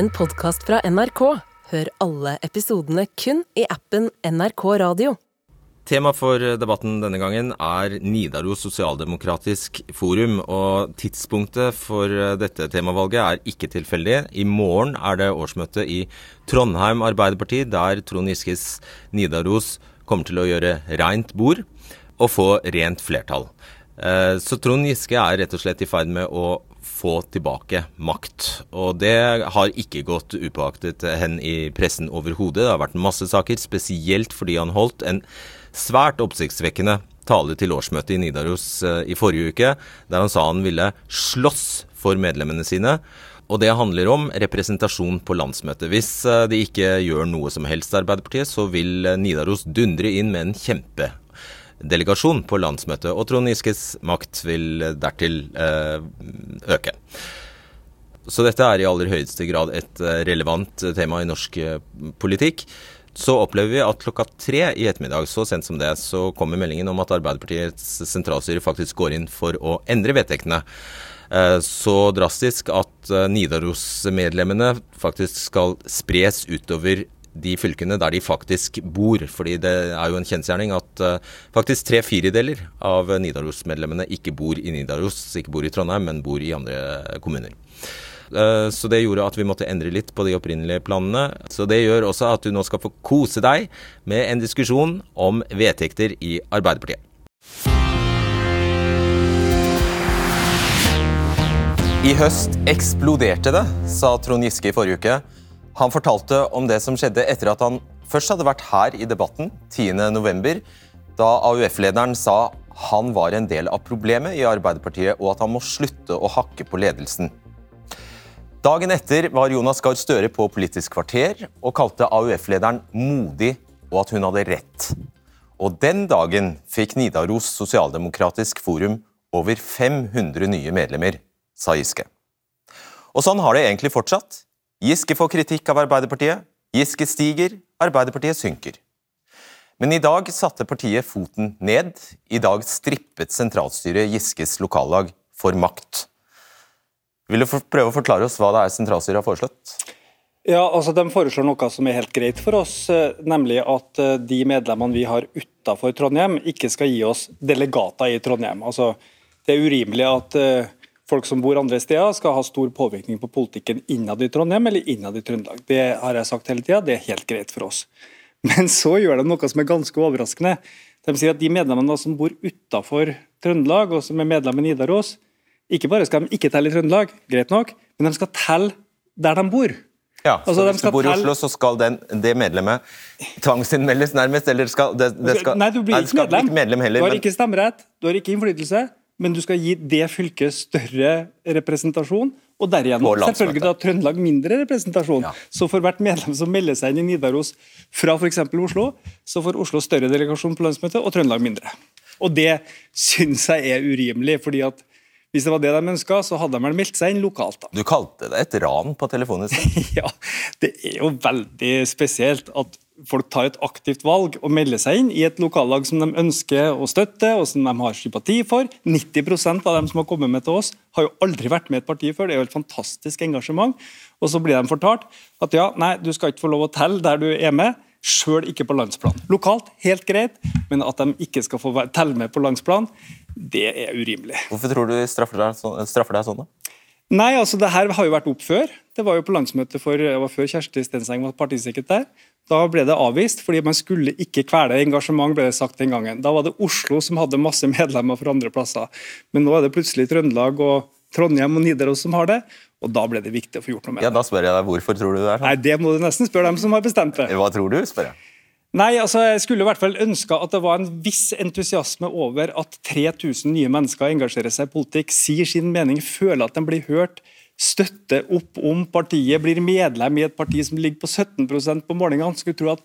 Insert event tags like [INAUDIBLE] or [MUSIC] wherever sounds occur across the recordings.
en podkast fra NRK. Hør alle episodene kun i appen NRK Radio. Tema for debatten denne gangen er Nidaros sosialdemokratisk forum. Og tidspunktet for dette temavalget er ikke tilfeldig. I morgen er det årsmøte i Trondheim Arbeiderparti, der Trond Giskes Nidaros kommer til å gjøre rent bord og få rent flertall. Eh, så Trond Giske er rett og slett i ferd med å få tilbake makt. Og det har ikke gått upåaktet hen i pressen overhodet. Det har vært masse saker, spesielt fordi han holdt en svært oppsiktsvekkende tale til årsmøtet i Nidaros eh, i forrige uke, der han sa han ville slåss for medlemmene sine. Og det handler om representasjon på landsmøtet. Hvis eh, de ikke gjør noe som helst, Arbeiderpartiet, så vil Nidaros dundre inn med en kjempe delegasjon på landsmøtet, og Trond Giskes makt vil dertil eh, øke. Så dette er i aller høyeste grad et eh, relevant tema i norsk eh, politikk. Så opplever vi at klokka tre i ettermiddag, så sent som det, så kommer meldingen om at Arbeiderpartiets sentralstyre faktisk går inn for å endre vedtektene. Så drastisk at Nidaros-medlemmene faktisk skal spres utover de fylkene der de faktisk bor. fordi det er jo en kjensgjerning at uh, faktisk tre firedeler av Nidaros-medlemmene ikke bor i Nidaros, ikke bor i Trondheim, men bor i andre kommuner. Uh, så det gjorde at vi måtte endre litt på de opprinnelige planene. Så det gjør også at du nå skal få kose deg med en diskusjon om vedtekter i Arbeiderpartiet. I høst eksploderte det, sa Trond Giske i forrige uke. Han fortalte om det som skjedde etter at han først hadde vært her i debatten 10.11., da AUF-lederen sa han var en del av problemet i Arbeiderpartiet, og at han må slutte å hakke på ledelsen. Dagen etter var Jonas Gahr Støre på Politisk kvarter og kalte AUF-lederen modig, og at hun hadde rett. Og den dagen fikk Nidaros Sosialdemokratisk Forum over 500 nye medlemmer, sa Giske. Og sånn har det egentlig fortsatt. Giske får kritikk av Arbeiderpartiet. Giske stiger, Arbeiderpartiet synker. Men i dag satte partiet foten ned. I dag strippet sentralstyret Giskes lokallag for makt. Vil du prøve å forklare oss hva det er sentralstyret har foreslått? Ja, altså De foreslår noe som er helt greit for oss, eh, nemlig at eh, de medlemmene vi har utafor Trondheim, ikke skal gi oss delegater i Trondheim. Altså, Det er urimelig at eh, folk som bor andre steder skal ha stor påvirkning på politikken innad i Trondheim eller innad i Trøndelag. Det har jeg sagt hele tida, det er helt greit for oss. [LAUGHS] Men så gjør de noe som er ganske overraskende. De sier at de medlemmene som bor utafor Trøndelag, og som er medlem i Nidaros, ikke bare skal de ikke telle i Trøndelag, greit nok, men de skal telle der de bor. Ja, altså, så Hvis du bor i Oslo, så skal den, det medlemmet tvangsinnmeldes nærmest? eller skal, det, det skal, Nei, du blir ikke medlem. Ikke medlem heller, du har ikke stemmerett, du har ikke innflytelse men du skal gi det fylket større representasjon, og derigjennom selvfølgelig da Trøndelag mindre representasjon. Ja. Så for hvert medlem som melder seg inn i Nidaros fra f.eks. Oslo, så får Oslo større delegasjon på landsmøtet og Trøndelag mindre. Og Det syns jeg er urimelig. fordi at hvis det var det de ønska, så hadde de vel meldt seg inn lokalt. da. Du kalte det et ran på telefonen? [LAUGHS] ja, det er jo veldig spesielt at folk tar et aktivt valg og melder seg inn i et lokallag som de ønsker å støtte og som de har sympati for. 90% av dem som har kommet med til oss, har jo aldri vært med i et parti før. Det er jo et fantastisk engasjement. Og så blir de fortalt at ja, nei, du skal ikke få lov å telle der du er med, sjøl ikke på landsplan. Lokalt, helt greit, men at de ikke skal få telle med på landsplan, det er urimelig. Hvorfor tror du straffer deg, straffer deg sånn, da? Nei, altså det her har jo vært opp før. Det var jo på landsmøtet for, det var før Kjersti Stenseng var partisekretær. Da ble det avvist, fordi man skulle ikke kvele engasjement, ble det sagt den gangen. Da var det Oslo som hadde masse medlemmer fra andre plasser. Men nå er det plutselig Trøndelag og Trondheim og Nidaros som har det, og da ble det viktig å få gjort noe med det. Ja, Da spør jeg deg hvorfor tror du det er sånn? Nei, Det må du nesten spørre dem som har bestemt det. Hva tror du, spør jeg. Nei, altså Jeg skulle i hvert fall ønska at det var en viss entusiasme over at 3000 nye mennesker engasjerer seg i politikk, sier sin mening, føler at de blir hørt, støtter opp om partiet, blir medlem i et parti som ligger på 17% på målingene. Skulle tro at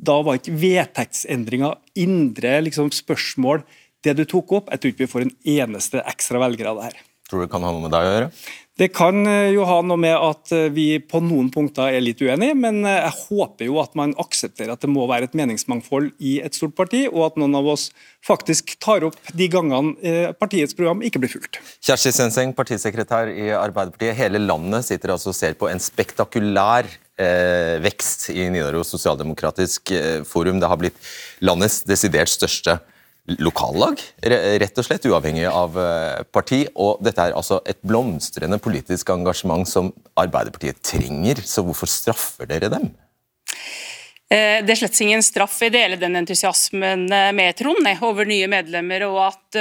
da var ikke vedtektsendringa indre liksom, spørsmål det du tok opp. Jeg tror ikke vi får en eneste ekstra velger av det her. Tror du det kan ha noe med deg å gjøre? Det kan eh, jo ha noe med at eh, vi på noen punkter er litt uenige, men eh, jeg håper jo at man aksepterer at det må være et meningsmangfold i et stort parti, og at noen av oss faktisk tar opp de gangene partiets program ikke blir fulgt. Kjersti Senseng, partisekretær i Arbeiderpartiet. Hele landet sitter altså og ser på en spektakulær eh, vekst i Nidaros sosialdemokratisk forum. Det har blitt landets desidert største lokallag, rett og slett, uavhengig av eh, parti. Og dette er altså et blomstrende politisk engasjement som Arbeiderpartiet trenger, så hvorfor straffer dere dem? Eh, det er slett ingen straff. Jeg deler den entusiasmen eh, med Trond over nye medlemmer, og at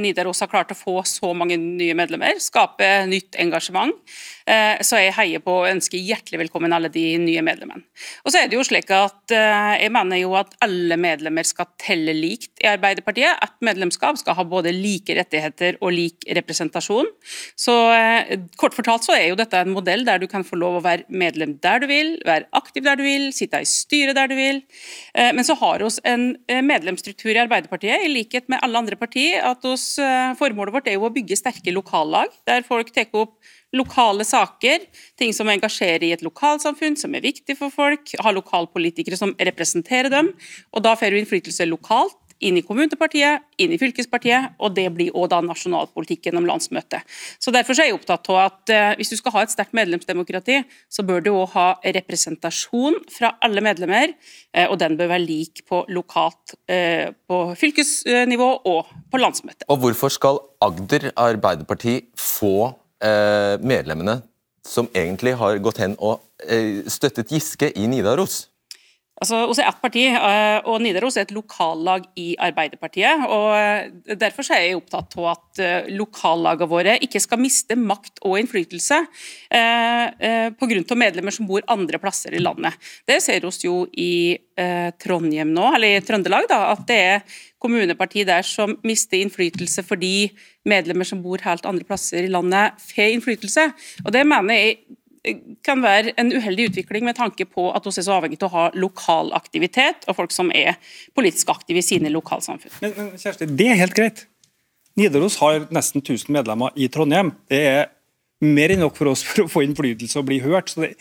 Nidaros har klart å få så mange nye medlemmer, skape nytt engasjement. Eh, så jeg heier på og ønsker hjertelig velkommen alle de nye medlemmene. Og så er det jo slik at eh, Jeg mener jo at alle medlemmer skal telle likt i Arbeiderpartiet. At medlemskap skal ha både like rettigheter og lik representasjon. Så eh, Kort fortalt så er jo dette en modell der du kan få lov å være medlem der du vil, være aktiv der du vil, sitte i styret der du vil. Men så har vi en medlemsstruktur i Arbeiderpartiet, i likhet med alle andre partier, at oss, formålet vårt er jo å bygge sterke lokallag, der folk tar opp lokale saker, ting som engasjerer i et lokalsamfunn, som er viktig for folk, ha lokalpolitikere som representerer dem. og Da får du innflytelse lokalt, inn i kommunepartiet, inn i fylkespartiet, og det blir også da nasjonalpolitikk gjennom landsmøtet. Så Derfor er jeg opptatt av at uh, hvis du skal ha et sterkt medlemsdemokrati, så bør du òg ha representasjon fra alle medlemmer, uh, og den bør være lik på lokalt, uh, på fylkesnivå og på landsmøtet. Og Hvorfor skal Agder Arbeiderparti få eh, medlemmene som egentlig har gått hen og eh, støttet Giske i Nidaros? Altså, Oss er ett parti, eh, og Nidaros er et lokallag i Arbeiderpartiet. og Derfor er jeg opptatt av at lokallagene våre ikke skal miste makt og innflytelse eh, pga. medlemmer som bor andre plasser i landet. Det ser oss jo i Trondheim nå, eller i Trøndelag, da, at det er kommuneparti der som mister innflytelse fordi medlemmer som bor helt andre plasser i landet, får innflytelse. Og Det mener jeg kan være en uheldig utvikling med tanke på at vi er så avhengig av å ha lokal aktivitet og folk som er politisk aktive i sine lokalsamfunn. Men, men Kjersti, Det er helt greit. Nidaros har nesten 1000 medlemmer i Trondheim. Det er mer enn nok for oss [LAUGHS] for å få innflytelse og bli hørt. Så det,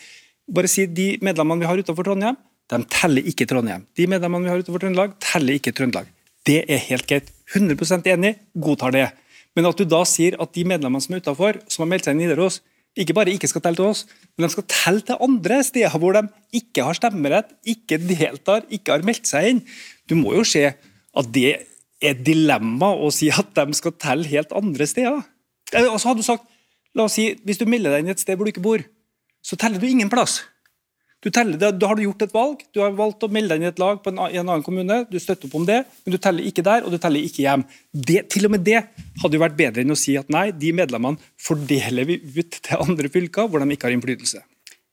bare si De medlemmene vi har utenfor Trondheim, de teller ikke Trondheim. De medlemmene vi har utenfor Trøndelag, teller ikke Trøndelag. Det er helt greit. 100% enig, godtar det. Men at du da sier at de medlemmene som er utenfor, som har meldt seg inn i Nidaros, ikke bare ikke skal telle til oss, men de skal telle til andre steder hvor de ikke har stemmerett, ikke deltar, ikke har meldt seg inn. Du må jo se at det er et dilemma å si at de skal telle helt andre steder. Altså hadde du sagt, la oss si, Hvis du melder deg inn et sted hvor du ikke bor, så teller du ingen plass. Du teller, da har du gjort et valg. Du har valgt å melde deg inn i et lag en, i en annen kommune. Du støtter opp om det, men du teller ikke der, og du teller ikke hjem. Det, til og med det hadde jo vært bedre enn å si at nei, de medlemmene fordeler vi ut til andre fylker hvor de ikke har innflytelse.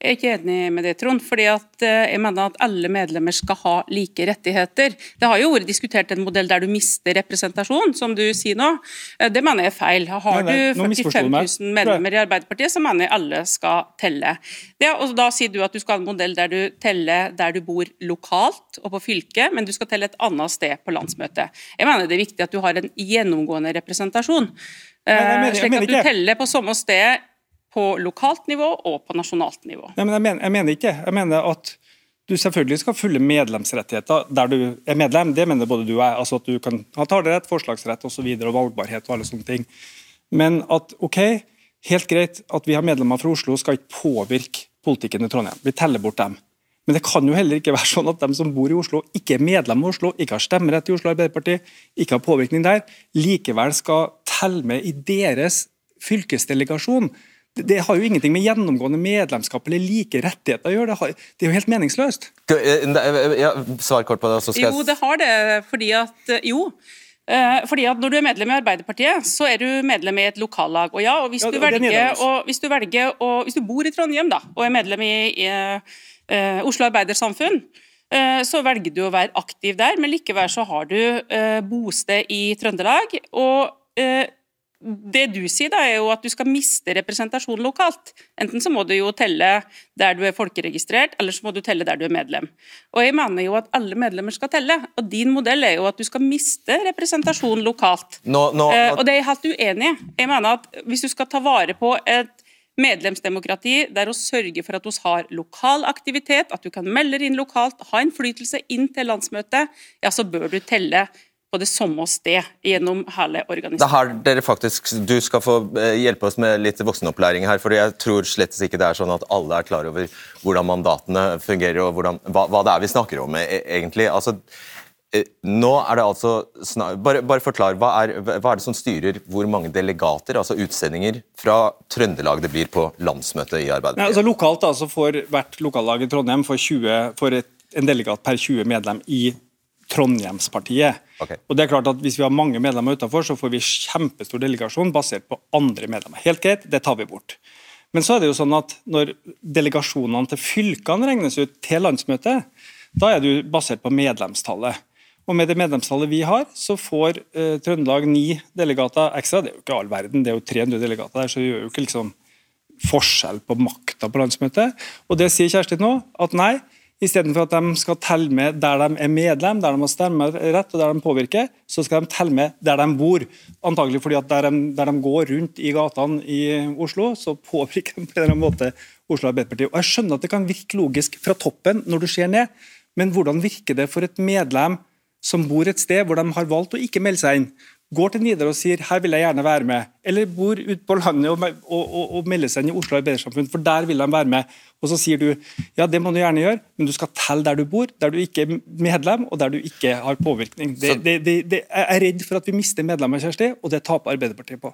Jeg er ikke enig med det, Trond. fordi at eh, jeg mener at alle medlemmer skal ha like rettigheter. Det har jo vært diskutert en modell der du mister representasjon, som du sier nå. Eh, det mener jeg er feil. Har du 45 000 medlemmer i Arbeiderpartiet, så mener jeg alle skal telle. Det, og Da sier du at du skal ha en modell der du teller der du bor lokalt og på fylket, men du skal telle et annet sted på landsmøtet. Jeg mener det er viktig at du har en gjennomgående representasjon. Nei, jeg mener, jeg slik at du teller på samme sted på lokalt nivå og på nasjonalt nivå. Nei, men jeg mener, jeg mener ikke Jeg mener at du selvfølgelig skal følge medlemsrettigheter der du er medlem. Det mener både du og jeg. altså At du kan ha talerett, forslagsrett osv. Og, så videre, og valgbarhet og alle sånne ting. Men at ok, helt greit at vi har medlemmer fra Oslo skal ikke påvirke politikken i Trondheim. Vi teller bort dem. Men det kan jo heller ikke være sånn at de som bor i Oslo, ikke er medlem av Oslo, ikke har stemmerett i Oslo Arbeiderparti, ikke har påvirkning der, likevel skal telle med i deres fylkesdelegasjon det har jo ingenting med gjennomgående medlemskap eller like rettigheter å gjøre. Det, har, det er jo helt meningsløst. Eh, eh, ja, svar kort på det. Så skal jo, det har det. Fordi at eh, Jo. Fordi at Når du er medlem i Arbeiderpartiet, så er du medlem i et lokallag. Og ja, og hvis, ja, du, velger, og hvis du velger, og hvis du bor i Trondheim da, og er medlem i, i uh, Oslo Arbeidersamfunn, så velger du å være aktiv der, men likevel så har du bosted i Trøndelag. og det du sier, da, er jo at du skal miste representasjon lokalt. Enten så må du jo telle der du er folkeregistrert, eller så må du telle der du er medlem. Og jeg mener jo at alle medlemmer skal telle, og din modell er jo at du skal miste representasjon lokalt. No, no, eh, og det er jeg helt uenig i. Jeg mener at hvis du skal ta vare på et medlemsdemokrati, det er å sørge for at vi har lokal aktivitet, at du kan melde inn lokalt, ha innflytelse inn til landsmøtet, ja, så bør du telle på det samme sted gjennom hele organisasjonen. Det er her dere faktisk, Du skal få eh, hjelpe oss med litt voksenopplæring her. for Jeg tror slett ikke det er sånn at alle er klar over hvordan mandatene fungerer og hvordan, hva, hva, det er vi snakker om e, egentlig. Altså, eh, nå er det altså Bare, bare forklar, hva er, hva er, det som styrer hvor mange delegater, altså utsendinger, fra Trøndelag det blir på landsmøtet i Arbeiderpartiet? Ja, altså lokalt altså får Hvert lokallag i Trondheim får, 20, får et, en delegat per 20 medlem i Trondheimspartiet. Okay. Og det er klart at Hvis vi har mange medlemmer utenfor, så får vi kjempestor delegasjon basert på andre medlemmer. Helt greit, det tar vi bort. Men så er det jo sånn at når delegasjonene til fylkene regnes ut til landsmøtet, da er det jo basert på medlemstallet. Og Med det medlemstallet vi har, så får eh, Trøndelag ni delegater ekstra. Det er jo ikke all verden, det er jo 300 delegater der, så det gjør jo ikke liksom forskjell på makta på landsmøtet. Og Det sier Kjersti nå, at nei, Istedenfor at de skal telle med der de er medlem, der de har stemmerett og der de påvirker, så skal de telle med der de bor. Antagelig fordi at der de, der de går rundt i gatene i Oslo, så påvirker de på en eller annen måte Oslo Arbeiderparti. Og Jeg skjønner at det kan virke logisk fra toppen når du ser ned, men hvordan virker det for et medlem som bor et sted hvor de har valgt å ikke melde seg inn? Går til Nidaros og sier her vil jeg gjerne være med, eller bor ute på landet og, og, og, og, melder seg inn i Oslo Arbeidersamfunn, for der vil de være med. Og Så sier du ja, det må du gjerne gjøre, men du skal telle der du bor, der du ikke er medlem og der du ikke har påvirkning. Det, det, det, det jeg er redd for at vi mister medlemmer, Kjersti, og det taper Arbeiderpartiet på.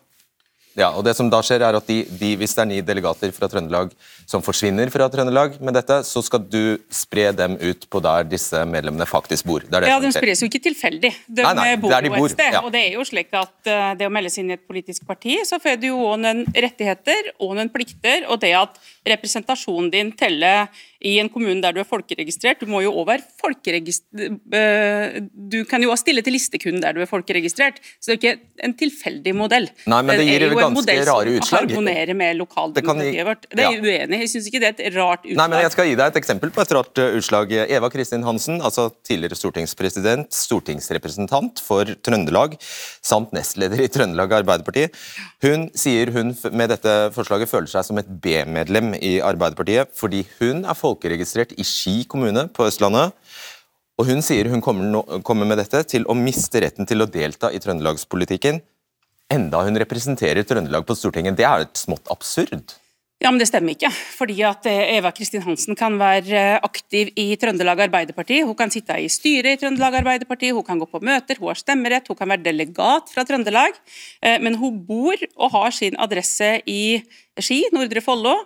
Ja, og det som da skjer er at de, de, Hvis det er ni delegater fra Trøndelag som forsvinner fra Trøndelag med dette, så skal du spre dem ut på der disse medlemmene faktisk bor. Det det ja, De spres jo ikke tilfeldig. De, nei, nei, bor de bor. et sted. Ja. Og det er jo slik at uh, det å melde seg inn i et politisk parti, så får du jo noen rettigheter og noen plikter. Og det at representasjonen din telle i en kommune der du er folkeregistrert. Du må jo også være folkeregistrert eh, Du kan jo også stille til liste der du er folkeregistrert. Så det er ikke en tilfeldig modell. Nei, men det gir jo ganske rare utslag. Harmonerer med lokaldemokratiet vårt. Det er ja. uenig Jeg syns ikke det er et rart utslag. Nei, men Jeg skal gi deg et eksempel på et rart eh, utslag. Eva Kristin Hansen, altså tidligere stortingspresident, stortingsrepresentant for Trøndelag, samt nestleder i Trøndelag Arbeiderparti, hun sier hun med dette forslaget føler seg som et B-medlem i Arbeiderpartiet fordi hun er folkeregistrert i Ski kommune på Østlandet. Og Hun sier hun kommer, no, kommer med dette til å miste retten til å delta i trøndelagspolitikken, enda hun representerer Trøndelag på Stortinget. Det er et smått absurd? Ja, men Det stemmer ikke. Fordi at eh, Eva Kristin Hansen kan være eh, aktiv i Trøndelag Arbeiderparti. Hun kan sitte i styret i Trøndelag Arbeiderparti, hun kan gå på møter, hun har stemmerett, hun kan være delegat fra Trøndelag. Eh, men hun bor og har sin adresse i Ski, Nordre Follo.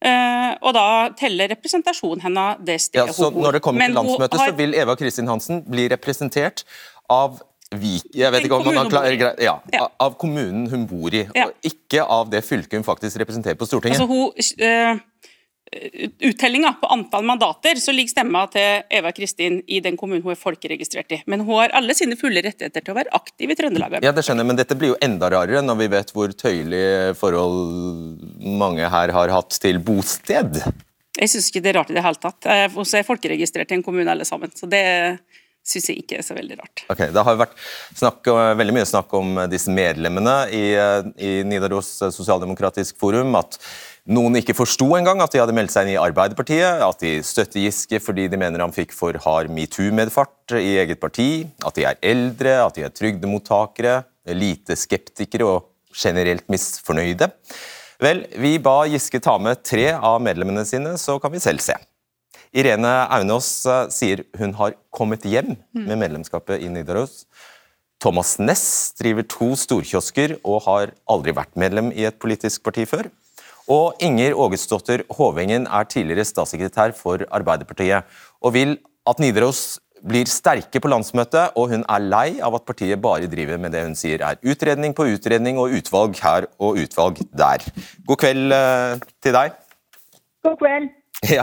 Uh, og da teller representasjonen hennes det stedet ja, så hun. Når det kommer til landsmøtet, har... så vil Eva Kristin Hansen bli representert av Vik, jeg vet ikke om man klarer, ja, ja. Av kommunen hun bor i, ja. og ikke av det fylket hun faktisk representerer på Stortinget. Altså hun, uh, uttellinga på antall mandater, så ligger stemma til Eva Kristin i den kommunen hun er folkeregistrert i. Men hun har alle sine fulle rettigheter til å være aktiv i Trøndelag. Ja, det skjønner jeg, men dette blir jo enda rarere når vi vet hvor tøyelige forhold mange her har hatt til bosted. Jeg syns ikke det er rart i det hele tatt. Vi er folkeregistrert i en kommune alle sammen. så det syns jeg ikke er så veldig rart. Ok, Det har vært snakk, veldig mye snakk om disse medlemmene i, i Nidaros sosialdemokratisk forum. At noen ikke forsto engang at de hadde meldt seg inn i Arbeiderpartiet. At de støtter Giske fordi de mener han fikk for hard metoo-medfart i eget parti. At de er eldre, at de er trygdemottakere, lite skeptikere og generelt misfornøyde. Vel, vi ba Giske ta med tre av medlemmene sine, så kan vi selv se. Irene Aunås eh, sier hun har kommet hjem mm. med medlemskapet i Nidaros. Thomas Ness driver to storkiosker og har aldri vært medlem i et politisk parti før. Og Inger Ågesdotter Hovengen er tidligere statssekretær for Arbeiderpartiet og vil at Nidaros blir sterke på landsmøtet, og hun er lei av at partiet bare driver med det hun sier er utredning på utredning og utvalg her og utvalg der. God kveld eh, til deg. God kveld. [LAUGHS] Ja.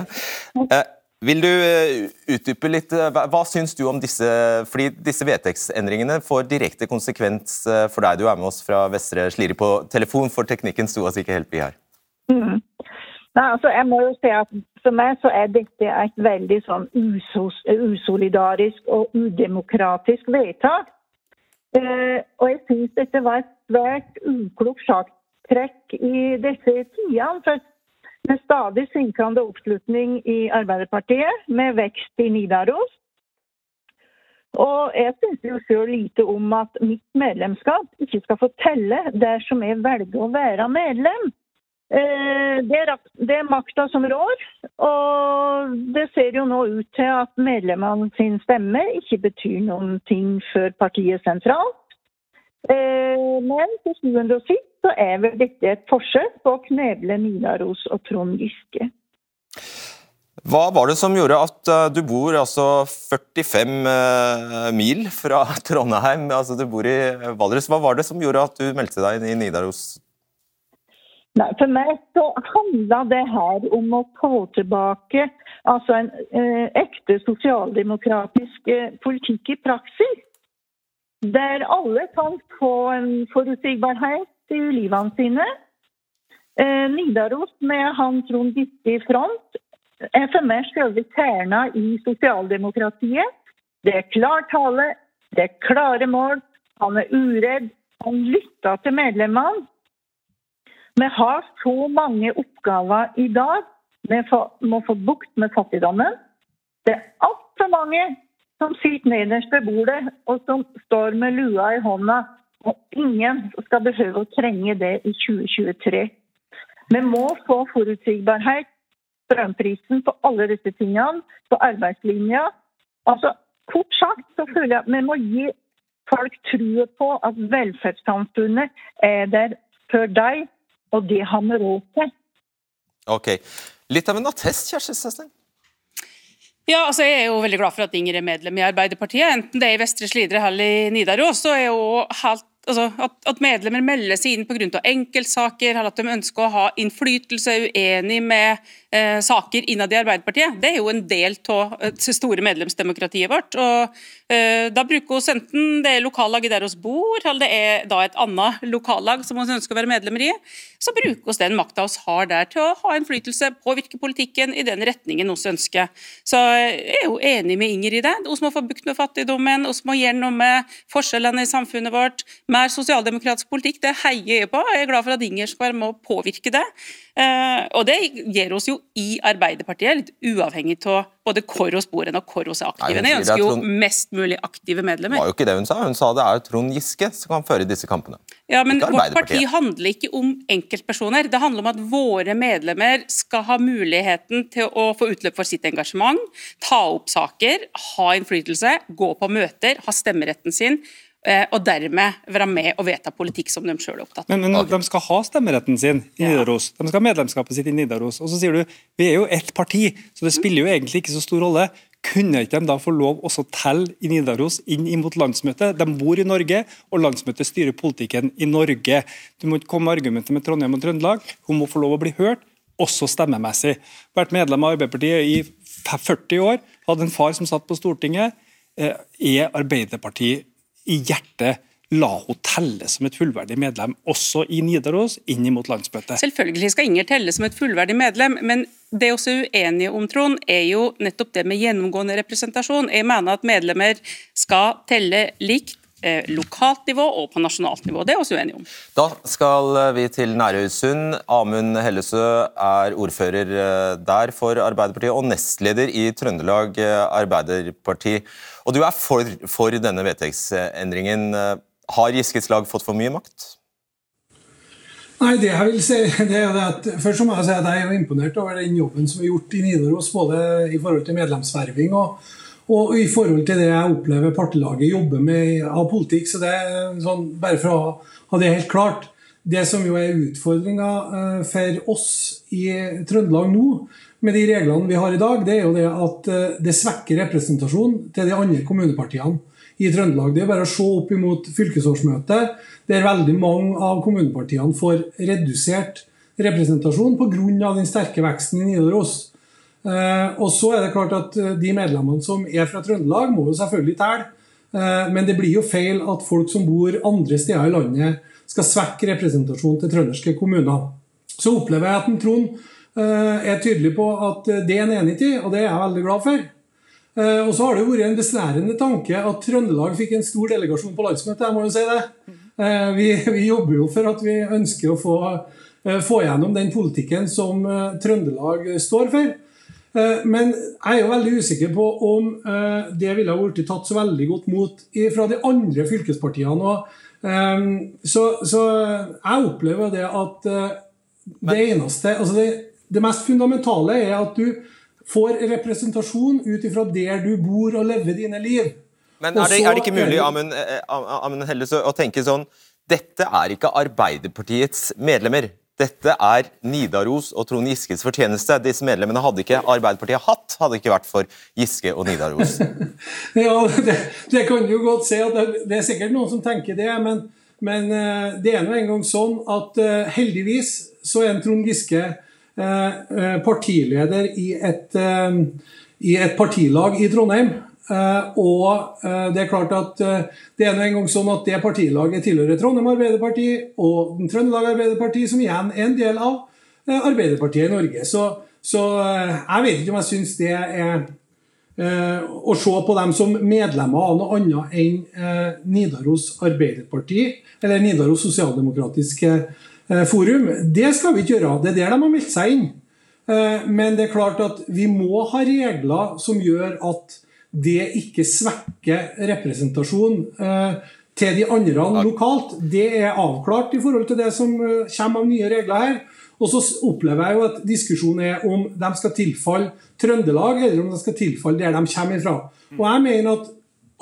Eh, Vil du eh, utdype litt, hva, syns du om disse fordi disse vedtektsendringene får direkte konsekvens for deg? Du er med oss fra Vestre Slidre på telefon, for teknikken sto oss ikke helt bi her. Mm. Nei, altså jeg må jo si at For meg så er dette et veldig sånn usolidarisk og udemokratisk vedtak. Eh, og jeg syns dette var et svært uklokt sjakktrekk i disse tidene. For med stadig synkende oppslutning i Arbeiderpartiet, med vekst i Nidaros. Og jeg syns jo sjøl lite om at mitt medlemskap ikke skal få telle dersom jeg velger å være medlem. Eh, det er, det makta som rår, og det ser jo nå ut til at medlemmene sin stemme ikke betyr noen ting for partiet sentralt. Eh, men til syvende og sist så er vel dette et forsøk på å kneble Nidaros og Trond Giske. Hva var det som gjorde at uh, du bor altså 45 uh, mil fra [LAUGHS] Trondheim, altså du bor i Valdres. Hva var det som gjorde at du meldte deg inn i Nidaros Nei, For meg så handla det her om å få tilbake altså en eh, ekte sosialdemokratisk eh, politikk i praksis. Der alle kan få en forutsigbarhet i livene sine. Eh, Nidaros med han Trond Giske i front er for meg selve kjerna i sosialdemokratiet. Det er klar tale, det er klare mål, han er uredd. Han lytter til medlemmene. Vi har så mange oppgaver i dag. Vi må få bukt med fattigdommen. Det er altfor mange som sitter nederst ved bordet og som står med lua i hånda. Og ingen skal behøve å trenge det i 2023. Vi må få forutsigbarhet, strømprisen på alle disse tingene, på arbeidslinja. Altså, Kort sagt så føler jeg at vi må gi folk trua på at velferdssamfunnet er der for deg og det har vi råd til. Ok. Litt av en attest, Kjersti Stesning? Ja, altså Jeg er jo veldig glad for at Inger er medlem i Arbeiderpartiet. Enten det er i Vestre Slidre eller i Nidaros, så er jo helt altså, at, at, medlemmer melder seg inn pga. enkeltsaker, eller at de ønsker å ha innflytelse, er uenig med eh, saker innad i Arbeiderpartiet. Det er jo en del av det store medlemsdemokratiet vårt. og eh, Da bruker vi enten det er lokallaget der vi bor, eller det er da et annet lokallag som vi ønsker å være medlemmer i. Så bruker vi den makta vi har der til å ha innflytelse, påvirke politikken i den retningen vi ønsker. Så jeg er jo enig med Inger i det. Vi må få bukt med fattigdommen, vi må gjøre noe med forskjellene i samfunnet vårt. Mer sosialdemokratisk politikk, det heier jeg på. Jeg er glad for at Inger skal være med å påvirke det. Eh, og det gir oss jo i Arbeiderpartiet, litt uavhengig av både hvor hos bor og hvor hos er aktive. Jeg ønsker jo mest mulig aktive medlemmer. Det var jo ikke det hun sa. Hun sa det er Trond Giske som kan føre disse kampene. Ja, men Vårt parti handler ikke om enkeltpersoner. Det handler om at våre medlemmer skal ha muligheten til å få utløp for sitt engasjement, ta opp saker, ha innflytelse, gå på møter, ha stemmeretten sin og dermed være med og vedta politikk som de selv er opptatt av. Men, men de skal ha stemmeretten sin i Nidaros, de skal ha medlemskapet sitt i Nidaros. Og så sier du vi er jo ett parti, så det spiller jo egentlig ikke så stor rolle. Kunne ikke de da få lov også telle i Nidaros inn imot landsmøtet? De bor i Norge, og landsmøtet styrer politikken i Norge. Du må ikke komme med argumentet med Trondheim og Trøndelag. Hun må få lov å bli hørt, også stemmemessig. Vært medlem av Arbeiderpartiet i 40 år, hadde en far som satt på Stortinget. Eh, er Arbeiderpartiet i hjertet la hun telle som et fullverdig medlem, også i Nidaros, inn mot landsmøtet. Selvfølgelig skal Inger telle som et fullverdig medlem, men det er også uenige om, Trond, er jo nettopp det med gjennomgående representasjon. Jeg mener at medlemmer skal telle likt lokalt nivå og på nasjonalt nivå. Det er også uenige om. Da skal vi til Nærøysund. Amund Hellesø er ordfører eh, der for Arbeiderpartiet og nestleder i Trøndelag eh, Arbeiderparti. Og du er for, for denne vedtektsendringen. Har Giskes lag fått for mye makt? Nei, det jeg vil si, [LAUGHS] det er at Først må jeg si at jeg er imponert over den jobben som er gjort i Nidaros, både i forhold til medlemsverving og, og i forhold til det jeg opplever partilaget jobber med av politikk. så det er sånn, Bare for å ha det helt klart. Det som jo er utfordringa eh, for oss i Trøndelag nå, med de reglene vi har i dag, det er jo det at eh, det svekker representasjonen til de andre kommunepartiene i Trøndelag. Det er bare å se opp imot fylkesårsmøtet, der veldig mange av kommunepartiene får redusert representasjon pga. den sterke veksten i Nidaros. Og så er det klart at De medlemmene som er fra Trøndelag, må jo selvfølgelig telle. Men det blir jo feil at folk som bor andre steder i landet, skal svekke representasjonen til trønderske kommuner. Så opplever jeg at Trond er tydelig på at det er en enig i, og det er jeg veldig glad for. Eh, og så har det jo vært en besnærende tanke at Trøndelag fikk en stor delegasjon på landsmøtet. jeg må jo si det. Eh, vi, [LAUGHS] vi jobber jo for at vi ønsker å få, eh, få gjennom den politikken som Trøndelag står for. Men jeg er jo veldig usikker på om det ville ha blitt tatt så veldig godt mot fra de andre fylkespartiene. Så, så jeg opplever det at det eneste altså det, det mest fundamentale er at du får representasjon ut ifra der du bor og lever dine liv. Men er det, er det ikke mulig Amund, eh, Amund Helles, å tenke sånn Dette er ikke Arbeiderpartiets medlemmer. Dette er Nidaros og Trond Giskes fortjeneste. Disse medlemmene hadde ikke Arbeiderpartiet hatt, hadde ikke vært for Giske og Nidaros. [LAUGHS] ja, det, det, kan du godt si. at det, det, er sikkert noen som tenker det. Men, men eh, det er nå engang sånn at uh, heldigvis så er Trond Giske Eh, eh, partileder i et, eh, i et partilag i Trondheim. Og det er klart at det er en gang sånn at det partilaget tilhører Trondheim Arbeiderparti og Trøndelag Arbeiderparti, som igjen er en del av Arbeiderpartiet i Norge. Så, så jeg vet ikke om jeg syns det er å se på dem som medlemmer av noe annet enn Nidaros Arbeiderparti, eller Nidaros Sosialdemokratiske Eh, forum. Det skal vi ikke gjøre. Det er der de har meldt seg inn. Eh, men det er klart at vi må ha regler som gjør at det ikke svekker representasjon eh, til de andre lokalt. Det er avklart i forhold til det som kommer av nye regler her. Og så opplever jeg jo at diskusjonen er om de skal tilfalle Trøndelag, eller om de skal tilfalle der de kommer ifra. Og jeg mener at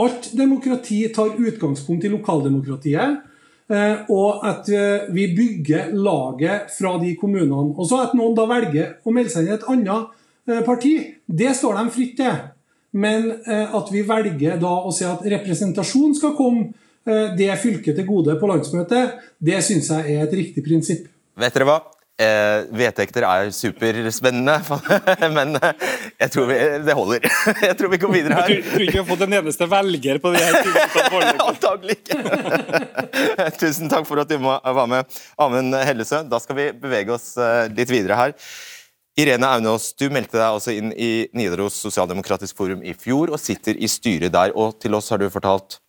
alt demokrati tar utgangspunkt i lokaldemokratiet. Eh, og at eh, vi bygger laget fra de kommunene. Og så At noen da velger å melde seg inn i et annet eh, parti, det står de fritt til. Men at vi velger da å si at representasjon skal komme det fylket til gode på landsmøtet, det syns jeg er et riktig prinsipp. Vet dere hva? Eh, vedtekter er superspennende, [LAUGHS] men eh, jeg tror vi, det holder. [LAUGHS] Jeg tror vi går videre her. Jeg tror, ikke vi har fått en eneste velger på de her [LAUGHS] Antagelig ikke. Tusen takk for at du var med, Amund Hellesø. Da skal vi bevege oss eh, litt videre her. Irene Aunås, du meldte deg altså inn i Nidaros Sosialdemokratisk Forum i fjor og sitter i styret der. Og til oss har du fortalt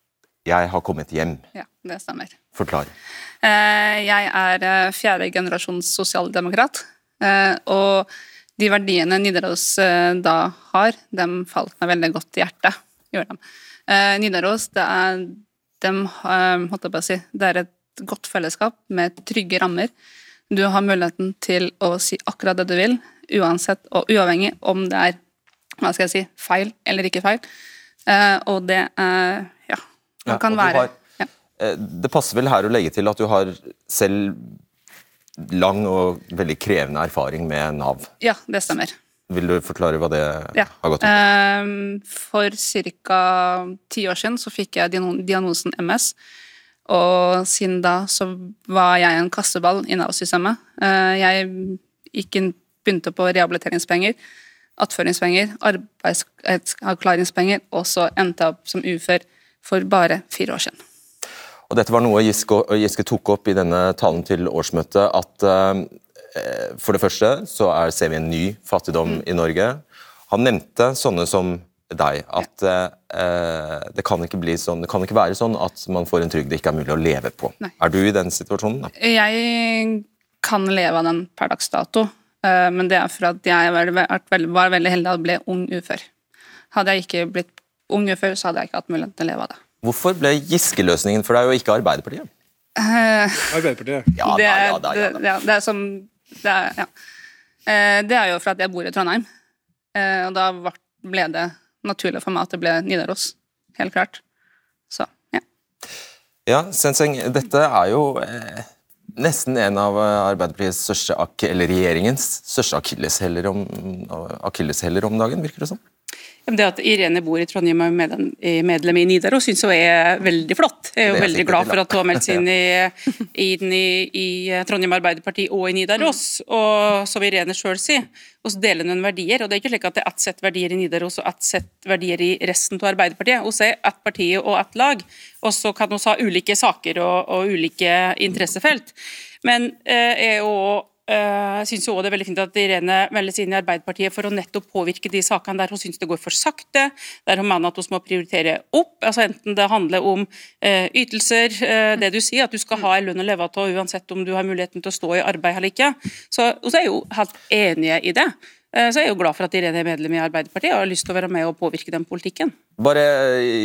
'Jeg har kommet hjem'. Ja, det stemmer. Forklar. Eh, jeg er eh, fjerde generasjons sosialdemokrat. Eh, og de verdiene Nidaros da har, dem falt meg veldig godt i hjertet. Gjør. Nidaros, det er, dem, si, det er et godt fellesskap med trygge rammer. Du har muligheten til å si akkurat det du vil, uansett og uavhengig om det er hva skal jeg si, feil eller ikke feil. Og det uh, Ja, ja, kan være Eh, det passer vel her å legge til at du har selv lang og veldig krevende erfaring med Nav. Ja, det stemmer. Vil du forklare hva det ja. har gått ut på? For ca. ti år siden så fikk jeg diagnosen MS. Og siden da så var jeg en kasteball i Nav-systemet. Eh, jeg gikk inn, begynte på rehabiliteringspenger, attføringspenger, arbeidsavklaringspenger, og så endte jeg opp som ufør for bare fire år siden. Og Dette var noe Giske, tok opp i denne talen til årsmøtet. at uh, For det første så er, ser vi en ny fattigdom mm. i Norge. Han nevnte sånne som deg, at uh, det, kan sånn, det, kan ikke være sånn at man får en trygd det ikke er mulig å leve på. Nei. Er du i den situasjonen? Da? Jeg kan leve av den per dags dato, uh, men det er for at jeg var veldig, var veldig heldig og ble ung ufør. Hadde jeg ikke blitt ung ufør, så hadde jeg ikke hatt mulighet til å leve av det. Hvorfor ble Giske-løsningen for deg og ikke Arbeiderpartiet? Uh, Arbeiderpartiet. [LAUGHS] Ja, det, da, ja, da, ja, da. Det, det, er som det er, ja. uh, det er jo for at jeg bor i Trondheim. Og da ble det naturlig for meg at det ble Nidaros. Helt klart. Så, ja. Ja, Senseng, dette er jo nesten en av Arbeiderpartiets største, eller regjeringens største akilleshæler om, akillesheller om dagen, virker det som? Det at Irene bor i Trondheim og er medlem i Nidaros, syns jeg er veldig flott. Jeg er jo veldig glad for at hun har meldt seg inn i, [LAUGHS] inn i, i Trondheim Arbeiderparti og i Nidaros. Og som Irene sjøl sier, og så deler hun verdier. og Det er ikke slik at det er ett sett verdier i Nidaros og ett sett verdier i resten av Arbeiderpartiet. Hun er ett parti og ett lag, og så kan vi ha ulike saker og, og ulike interessefelt. Men eh, jeg er også jeg jo syns det er veldig fint at Irene melder seg inn i Arbeiderpartiet for å nettopp påvirke de sakene der hun syns det går for sakte, der hun mener at hun må prioritere opp. altså Enten det handler om uh, ytelser, uh, det du sier, at du skal ha en lønn å leve av uansett om du har muligheten til å stå i arbeid eller ikke. Så, Hun er jo helt enige i det. Eh, så jeg er jo glad for at Irene er medlem i Arbeiderpartiet og har lyst til å være med og påvirke den politikken. Bare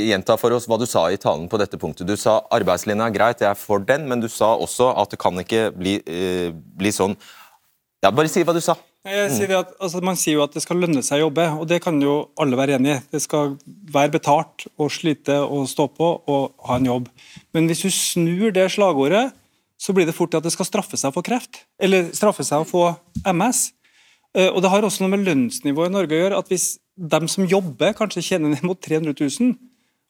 gjenta for oss hva du sa i talen på dette punktet. Du sa arbeidslinja er greit, jeg er for den, men du sa også at det kan ikke bli, uh, bli sånn Ja, bare si hva du sa. Sier at, altså, man sier jo at det skal lønne seg å jobbe, og det kan jo alle være enig i. Det skal være betalt å slite og stå på og ha en jobb. Men hvis du snur det slagordet, så blir det fort at det skal straffe seg å få kreft. Eller straffe seg å få MS. Eh, og Det har også noe med lønnsnivået i Norge å gjøre. at Hvis de som jobber, kanskje tjener ned mot 300 000,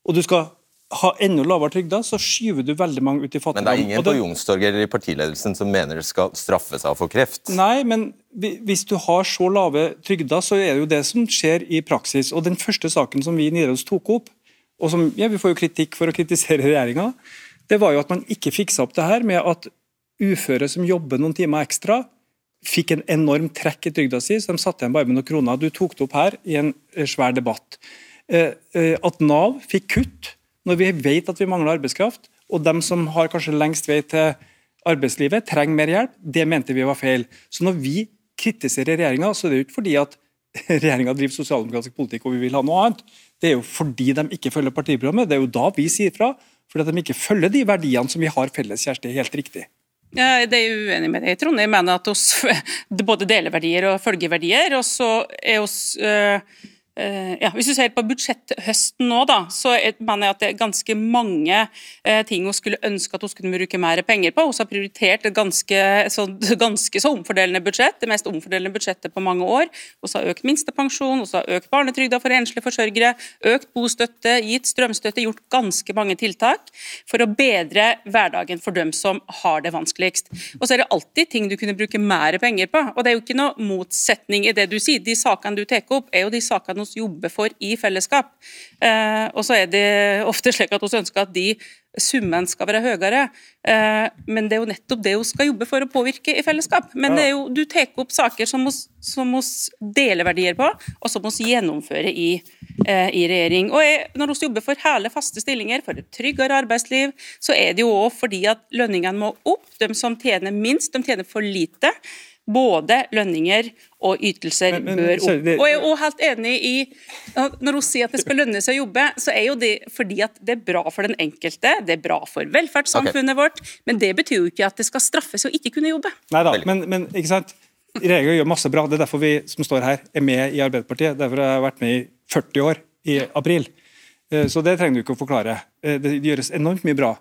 og du skal ha enda lavere trygder, så skyver du veldig mange ut i fattigdom. Men det er ingen på Youngstorget eller i partiledelsen som mener det skal straffe seg å få kreft? Nei, men hvis du har så lave trygder, så er det jo det som skjer i praksis. Og Den første saken som vi i Nidaros tok opp, og som ja, vi får jo kritikk for å kritisere regjeringa, det var jo at man ikke fiksa opp det her med at uføre som jobber noen timer ekstra, fikk en enorm trekk i trygda si, så de satte igjen bare med noen kroner. Du tok det opp her i en eh, svær debatt. Eh, eh, at Nav fikk kutt når vi vet at vi mangler arbeidskraft, og dem som har kanskje lengst vei til arbeidslivet, trenger mer hjelp, det mente vi var feil. Så når vi kritiserer regjeringa, så er det jo ikke fordi at [LAUGHS] regjeringa driver sosialdemokratisk politikk og vi vil ha noe annet. Det er jo fordi de ikke følger partiprogrammet. Det er jo da vi sier fra. Fordi at de ikke følger de verdiene som vi har felles, Kjersti. Helt riktig. Det er jeg uenig med deg, Trond. Jeg mener at oss både deler verdier og følger verdier. Og så er oss Uh, ja, hvis du ser på budsjetthøsten nå, da, så mener jeg at det er ganske mange uh, ting hun skulle ønske at hun skulle bruke mer penger på. Hun har prioritert et ganske så, [LAUGHS] ganske så omfordelende budsjett, det mest omfordelende budsjettet på mange år. Hun har økt minstepensjon, hun har økt barnetrygda for enslige forsørgere, økt bostøtte, gitt strømstøtte, gjort ganske mange tiltak for å bedre hverdagen for dem som har det vanskeligst. Og så er det alltid ting du kunne bruke mer penger på, og det er jo ikke noe motsetning i det du sier. De sakene du tar opp, er jo de sakene vi jobber for i fellesskap. Eh, og så er det ofte slik at vi ønsker at de summene skal være høyere, eh, men det er jo nettopp det vi skal jobbe for å påvirke i fellesskap. Men det er jo, du tar opp saker som vi deler verdier på, og som vi gjennomfører i, eh, i regjering. Og jeg, Når vi jobber for hele faste stillinger, for et tryggere arbeidsliv, så er det jo òg fordi at lønningene må opp. De som tjener minst, de tjener for lite. Både lønninger og ytelser men, men, bør opp. Og jeg er også helt enig i Når hun sier at det skal lønne seg å jobbe, så er jo det fordi at det er bra for den enkelte, det er bra for velferdssamfunnet okay. vårt, men det betyr jo ikke at det skal straffes å ikke kunne jobbe. Nei da, men, men ikke sant? Regjeringa gjør masse bra. Det er derfor vi som står her, er med i Arbeiderpartiet. Derfor har jeg vært med i 40 år i april. Eh, så det trenger du ikke å forklare. Eh, det gjøres enormt mye bra.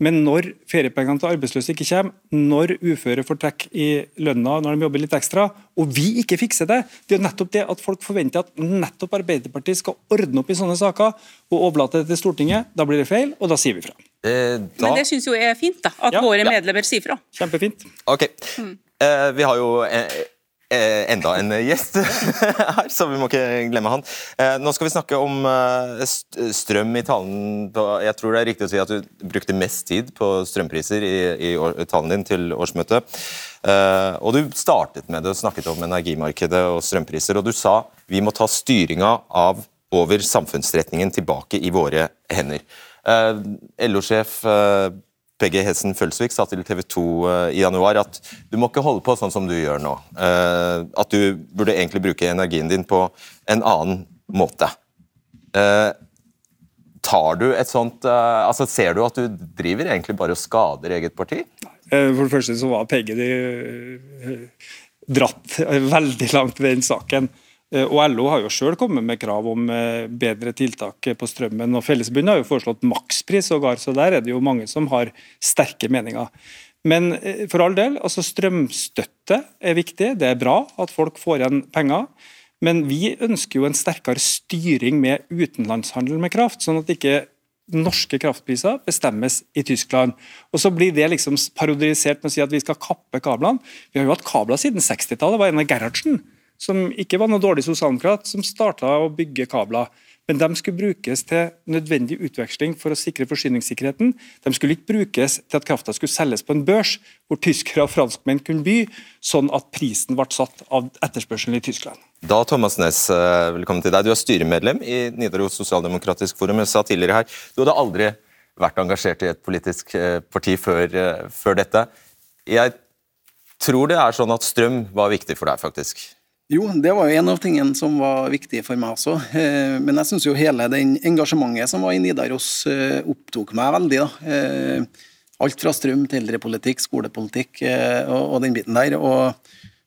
Men når feriepengene til arbeidsløse ikke kommer, når uføre får trekk i lønna når de jobber litt ekstra, og vi ikke fikser det Det er jo nettopp det at folk forventer at nettopp Arbeiderpartiet skal ordne opp i sånne saker og overlate det til Stortinget. Da blir det feil, og da sier vi fra. Eh, da... Men det syns jo jeg er fint, da. At ja, våre medlemmer sier fra. Kjempefint. Ok. Mm. Eh, vi har jo eh, Eh, enda en gjest [LAUGHS] her, så vi må ikke glemme han. Eh, nå skal vi snakke om eh, strøm i talen. Jeg tror det er riktig å si at du brukte mest tid på strømpriser i, i talen din til årsmøtet. Og du startet med det og snakket om energimarkedet og strømpriser, og du sa vi må ta styringa av over samfunnsretningen tilbake i våre hender. LO-sjef PG Hessen Følsvik sa til TV 2 eh, i januar at du må ikke holde på sånn som du gjør nå. Eh, at du burde egentlig bruke energien din på en annen måte. Eh, tar du et sånt altså Ser du at du driver egentlig bare og skader eget parti? For det første så var PG dratt veldig langt ved den saken. Eh, og LO har jo selv kommet med krav om eh, bedre tiltak på strømmen. og Fellesforbundet har jo foreslått makspris, sågar, så der er det jo mange som har sterke meninger. Men eh, for all del, altså strømstøtte er viktig. Det er bra at folk får igjen penger. Men vi ønsker jo en sterkere styring med utenlandshandel med kraft, sånn at ikke norske kraftpriser bestemmes i Tyskland. Og Så blir det liksom parodisert med å si at vi skal kappe kablene. Vi har jo hatt kabler siden 60-tallet. Var en av Gerhardsen, som ikke var noe dårlig sosialdemokrat, som starta å bygge kabler men de skulle brukes til nødvendig utveksling for å sikre forsyningssikkerheten. De skulle ikke brukes til at krafta skulle selges på en børs, hvor tyskere og franskmenn kunne by, sånn at prisen ble satt av etterspørselen i Tyskland. Da, Thomas Næss, eh, velkommen til deg. Du er styremedlem i Nidaros Sosialdemokratisk Forum. Jeg sa tidligere her, du hadde aldri vært engasjert i et politisk eh, parti før, eh, før dette. Jeg tror det er sånn at strøm var viktig for deg, faktisk. Jo, det var jo en av tingene som var viktig for meg også. Eh, men jeg syns jo hele den engasjementet som var i Nidaros eh, opptok meg veldig. da. Eh, alt fra strøm til eldrepolitikk, skolepolitikk og, den biten der. og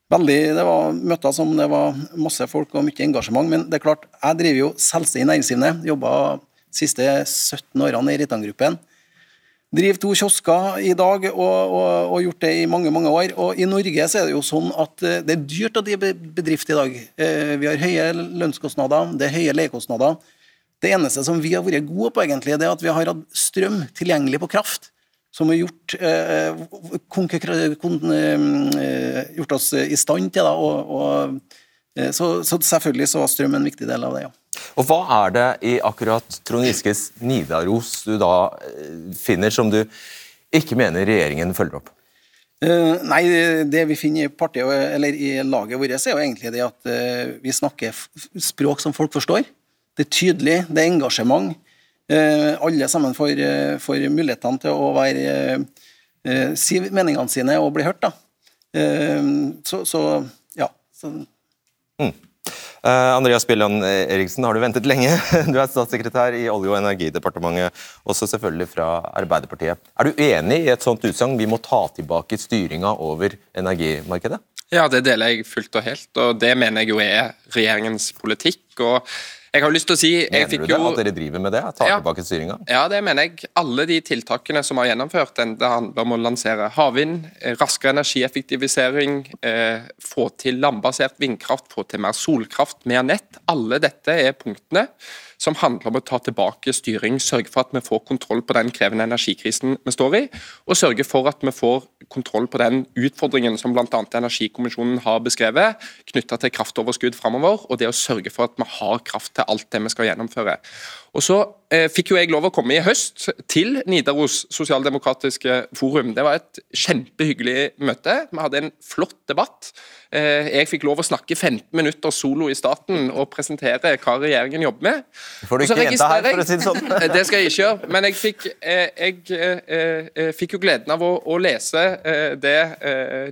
veldig, Det var møter som det var masse folk og mye engasjement. Men det er klart, jeg driver jo selvstendig næringsdrivende. Jobba de siste 17 årene i Reitan-gruppen driver to kiosker i dag og, og, gjort det i mange mange år. Og I Norge så er det jo sånn at eh, det er dyrt å drive bedrift i dag. Eh, vi har høye lønnskostnader, det er høye leiekostnader. Det eneste som vi har vært gode på, egentlig, det er at vi har hatt strøm tilgjengelig på kraft. Som har gjort, eh, gjort oss i stand til da, å, og, så, så selvfølgelig så var strøm en viktig del av det, ja. Og Hva er det i akkurat Trond Giskes Nidaros du da eh, finner som du ikke mener regjeringen følger opp? Uh, nei, det vi finner i partiet, eller i laget vårt, er jo egentlig det at uh, vi snakker språk som folk forstår. Det er tydelig, det er engasjement. Uh, alle sammen får, får, mulighetene til å være, si meningene sine og bli hørt. Da. Så, så, ja. Så. Mm. Uh, Andreas Bjelland Eriksen, har du ventet lenge? [LAUGHS] Du er statssekretær i Olje- og energidepartementet, også selvfølgelig fra Arbeiderpartiet. Er du enig i et sånt utsagn, vi må ta tilbake styringa over energimarkedet? Ja, det deler jeg fullt og helt, og det mener jeg jo er regjeringens politikk. og jeg har lyst til å si... Mener du det, jo, at dere driver med det? Tar ja, tilbake styringa? Ja, det mener jeg. Alle de tiltakene som har gjennomført, det handler om å lansere havvind, eh, raskere energieffektivisering, eh, få til landbasert vindkraft, få til mer solkraft, mer nett. Alle dette er punktene som handler om å ta tilbake styring, sørge for at vi får kontroll på den krevende energikrisen vi står i, og sørge for at vi får kontroll på den utfordringen som bl.a. Energikommisjonen har beskrevet, knytta til kraftoverskudd framover, og det å sørge for at vi har kraft til alt det vi skal gjennomføre. Og så eh, fikk jo jeg lov å komme i høst til Nidaros sosialdemokratiske forum. Det var et kjempehyggelig møte. Vi hadde en flott debatt. Eh, jeg fikk lov å snakke 15 minutter solo i staten og presentere hva regjeringen jobber med. Får du ikke gjenta her, for å si det sånn. [LAUGHS] det skal jeg ikke gjøre. Men jeg fikk, eh, jeg, jeg fikk jo gleden av å, å lese det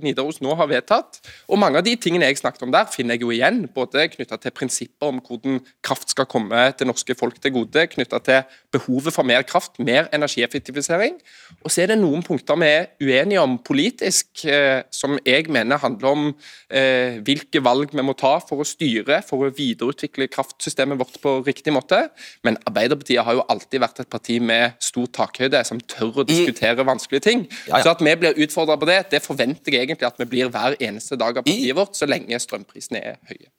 Nidaros nå har vedtatt. Og mange av de tingene jeg snakket om der, finner jeg jo igjen. Både knytta til prinsipper om hvordan kraft skal komme til norske folk til gode metode knytta til behovet for mer kraft, mer energieffektivisering. Og så er det noen punkter vi er uenige om politisk, eh, som jeg mener handler om eh, hvilke valg vi må ta for å styre, for å videreutvikle kraftsystemet vårt på riktig måte. Men Arbeiderpartiet har jo alltid vært et parti med stor takhøyde, som tør å diskutere vanskelige ting. Så at vi blir utfordra på det, det forventer jeg egentlig at vi blir hver eneste dag av partiet vårt, så lenge strømprisene er høye.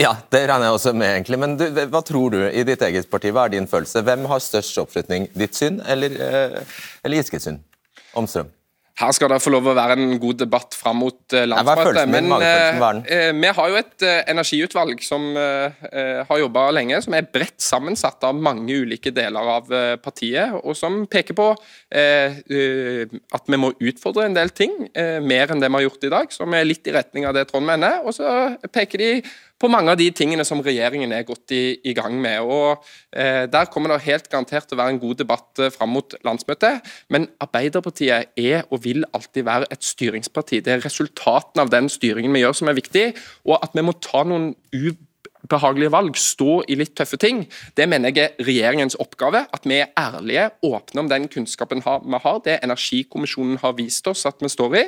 Ja, det regner jeg også med, egentlig. Men du, hva tror du i ditt eget parti? Hva er din følelse? Hvem har størst oppslutning? Ditt syn eller, eh, eller Giskes syn om strøm? Her skal det få lov å være en god debatt fram mot eh, landsmøtet. Men eh, eh, vi har jo et eh, energiutvalg som eh, har jobba lenge, som er bredt sammensatt av mange ulike deler av partiet, og som peker på at vi må utfordre en del ting, mer enn det vi har gjort i dag, som er litt i retning av det Trond mener. Og så peker de på mange av de tingene som regjeringen er godt i, i gang med. og eh, Der kommer det helt garantert til å være en god debatt eh, fram mot landsmøtet. Men Arbeiderpartiet er og vil alltid være et styringsparti. Det er resultatene av den styringen vi gjør som er viktig, og at vi må ta noen ubehagelige valg, stå i litt tøffe ting, det mener jeg er regjeringens oppgave. At vi er ærlige, åpne om den kunnskapen vi har. Det Energikommisjonen har vist oss at vi står i.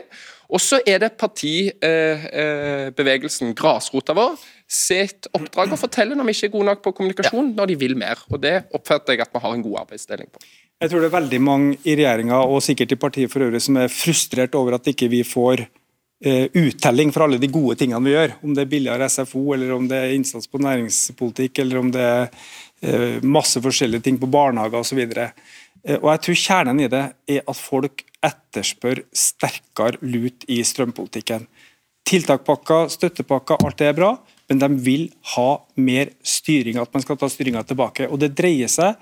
Og så er det partibevegelsen, eh, eh, grasrota vår, sitt oppdrag å fortelle når vi ikke er gode nok på kommunikasjon, når de vil mer. Og Det oppfatter jeg at vi har en god arbeidsdeling på. Jeg tror det er veldig mange i regjeringa og sikkert i partiet for øvrig som er frustrert over at ikke vi får uttelling for alle de gode tingene vi gjør. Om det er billigere SFO, eller om det er innsats på næringspolitikk, eller om det er uh, masse forskjellige ting på barnehager osv. Uh, og jeg tror kjernen i det er at folk etterspør sterkere lut i strømpolitikken. Tiltakpakker, støttepakker, alt det er bra, men de vil ha mer styring, at man skal ta styringa tilbake. Og Det dreier seg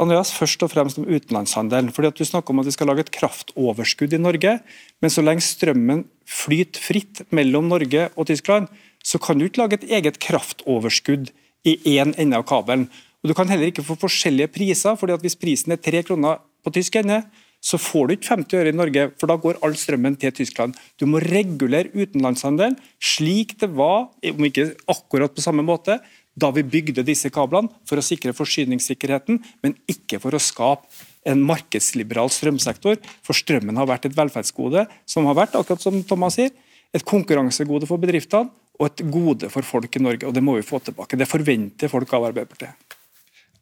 Andreas, først og fremst om utenlandshandelen. fordi at Du snakker om at vi skal lage et kraftoverskudd i Norge, men så lenge strømmen flyter fritt mellom Norge og Tyskland, så kan du ikke lage et eget kraftoverskudd i én ende av kabelen. Og Du kan heller ikke få forskjellige priser, fordi at hvis prisen er tre kroner på tysk ende, så får du ikke 50 øre i Norge, for da går all strømmen til Tyskland. Du må regulere utenlandshandelen slik det var, om ikke akkurat på samme måte, da vi bygde disse kablene for å sikre forsyningssikkerheten, men ikke for å skape en markedsliberal strømsektor. For strømmen har vært et velferdsgode, som har vært, akkurat som Thomas sier, et konkurransegode for bedriftene og et gode for folk i Norge. og Det må vi få tilbake. Det forventer folk av Arbeiderpartiet.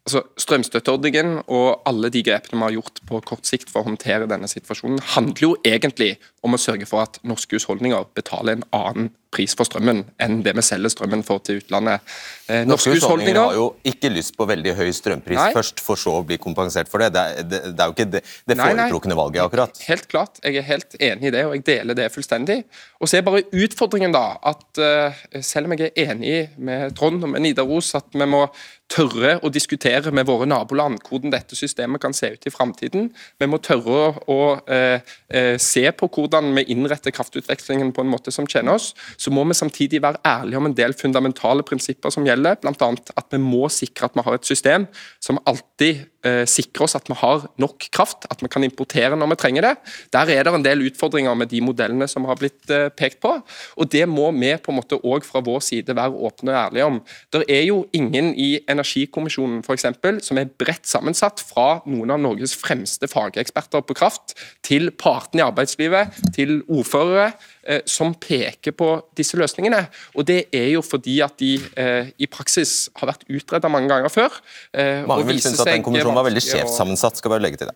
Altså, Strømstøtteordningen og alle de grepene vi har gjort på kort sikt for å håndtere denne situasjonen, handler jo egentlig om å sørge for at norske husholdninger betaler en annen pris for strømmen enn det vi selger strømmen for til utlandet. Norske, norske husholdninger har jo ikke lyst på veldig høy strømpris nei. først, for så å bli kompensert for det. Det er, det, det er jo ikke det, det foretrukne valget, akkurat. Helt klart, jeg er helt enig i det, og jeg deler det fullstendig. Og så er bare utfordringen da at uh, selv om jeg er enig med Trond og med Nidaros at vi må tørre å diskutere med våre naboland hvordan dette systemet kan se ut i framtiden. Vi må tørre å uh, uh, se på hvordan vi innretter kraftutvekslingen på en måte som tjener oss så må vi samtidig være ærlige om en del fundamentale prinsipper som gjelder, bl.a. at vi må sikre at vi har et system som alltid eh, sikrer oss at vi har nok kraft, at vi kan importere når vi trenger det. Der er det en del utfordringer med de modellene som har blitt eh, pekt på. og Det må vi på en måte òg fra vår side være åpne og ærlige om. Det er jo ingen i Energikommisjonen for eksempel, som er bredt sammensatt fra noen av Norges fremste fageksperter på kraft, til partene i arbeidslivet, til ordførere, eh, som peker på disse løsningene. Og Det er jo fordi at de eh, i praksis har vært utreda mange ganger før. Eh, mange vil synes at den kommisjonen var veldig skjevt sammensatt, skal bare legge til det.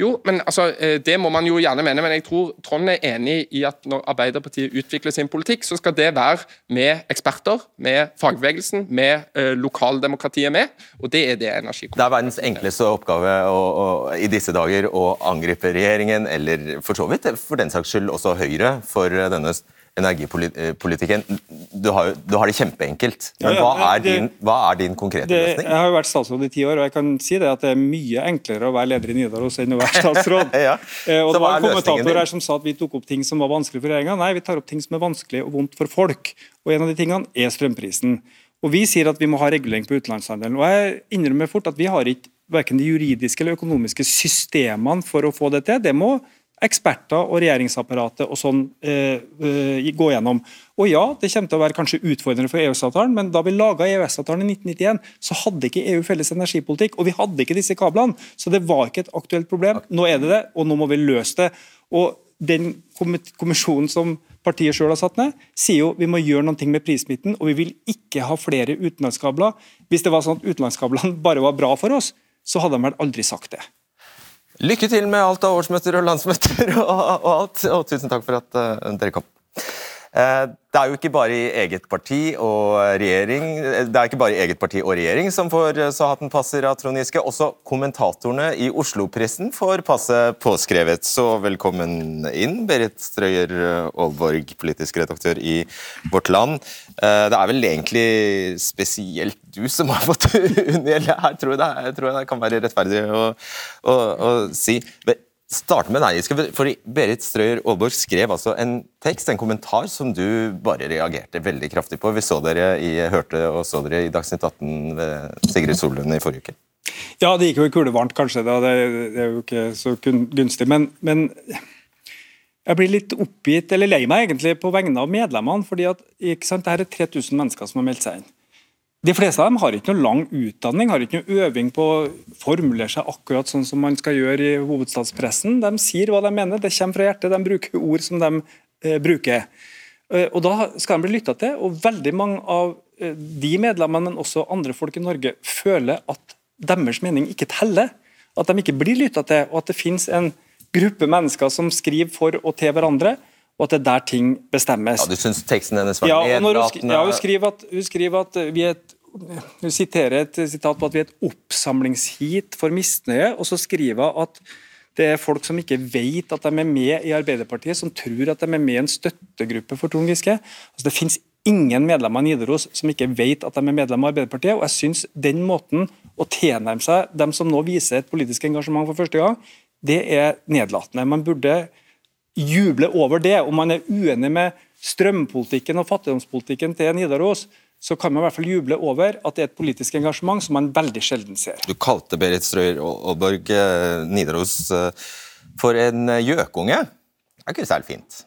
Jo, men altså, eh, Det må man jo gjerne mene, men jeg tror Trond er enig i at når Arbeiderpartiet utvikler sin politikk, så skal det være med eksperter, med fagbevegelsen, med eh, lokaldemokratiet med. Og det er det energikommisjonen Det er verdens enkleste oppgave å, å, i disse dager å angripe regjeringen, eller for så vidt for den saks skyld også Høyre, for denne energipolitikken. Du har, du har det kjempeenkelt. Men hva er din, hva er din konkrete det, løsning? Jeg har jo vært statsråd i ti år, og jeg kan si det at det er mye enklere å være leder i Nidaros enn å være statsråd. [LAUGHS] ja. Eh, og Det var en kommentator her som sa at vi tok opp ting som var vanskelig for regjeringa. Nei, vi tar opp ting som er vanskelig og vondt for folk. Og En av de tingene er strømprisen. Og Vi sier at vi må ha regulering på utenlandshandelen. Og Jeg innrømmer fort at vi har ikke verken de juridiske eller økonomiske systemene for å få det til. Det må eksperter og regjeringsapparatet og sånn eh, eh, gå gjennom. Og ja, det kommer til å være kanskje utfordrende for EØS-avtalen, men da vi laga EØS-avtalen i 1991, så hadde ikke EU felles energipolitikk, og vi hadde ikke disse kablene. Så det var ikke et aktuelt problem. Nå er det det, og nå må vi løse det. Og den kommisjonen som partiet selv har satt ned, sier jo vi må gjøre noe med prissmitten, og vi vil ikke ha flere utenlandskabler. Hvis det var sånn at utenlandskablene [LAUGHS] bare var bra for oss, så hadde de vel aldri sagt det. Lykke til med alt av årsmøter og landsmøter og, og alt, og tusen takk for at uh, dere kom. Uh, det er jo ikke bare i eget parti og regjering det er ikke bare i eget parti og regjering som får eh, så hatten passer av Trond Giske. Også kommentatorene i Oslo-pressen får passet påskrevet. Så velkommen inn, Berit Strøyer Aalborg, politisk redaktør i Vårt Land. Eh, det er vel egentlig spesielt du som har [LAUGHS] fått unngjelde her, tror jeg, det, jeg tror det kan være rettferdig å, å, å si starte med deg, fordi Berit Strøyer Aalborg skrev altså en tekst, en kommentar, som du bare reagerte veldig kraftig på. Vi så dere i, hørte og så dere i Dagsnytt 18 ved Sigrid Sollund i forrige uke. Ja, det gikk jo kulevarmt, kanskje. Da. Det, er jo ikke så gunstig. Men, men, jeg blir litt oppgitt, eller lei meg egentlig, på vegne av medlemmene. fordi at, ikke sant, det er 3000 mennesker som har meldt seg inn. De fleste av dem har ikke noe lang utdanning, har ikke noe øving på å formulere seg akkurat sånn som man skal gjøre i hovedstadspressen. De sier hva de mener, det kommer fra hjertet, de bruker ord som de eh, bruker. Eh, og Da skal de bli lytta til, og veldig mange av eh, de medlemmene, men også andre folk i Norge, føler at deres mening ikke teller. At de ikke blir lytta til, og at det finnes en gruppe mennesker som skriver for og til hverandre, og at det er der ting bestemmes. Ja, Du syns teksten hennes var ja, nedlatende? Ja, hun skriver at, hun skriver at vi er et hun siterer et sitat på at vi er et oppsamlingsheat for misnøye, og så skriver hun at det er folk som ikke vet at de er med i Arbeiderpartiet, som tror at de er med i en støttegruppe for Trond Giske. Altså, det finnes ingen medlemmer i Nidaros som ikke vet at de er medlemmer av Arbeiderpartiet. og jeg synes Den måten å tilnærme seg dem som nå viser et politisk engasjement for første gang, det er nedlatende. Man burde juble over det. Om man er uenig med strømpolitikken og fattigdomspolitikken til Nidaros, så kan man i hvert fall juble over at det er et politisk engasjement som man veldig sjelden ser. Du kalte Berit Strøyer Aalborg eh, Nidaros eh, for en eh, gjøkunge. Det er ikke særlig fint?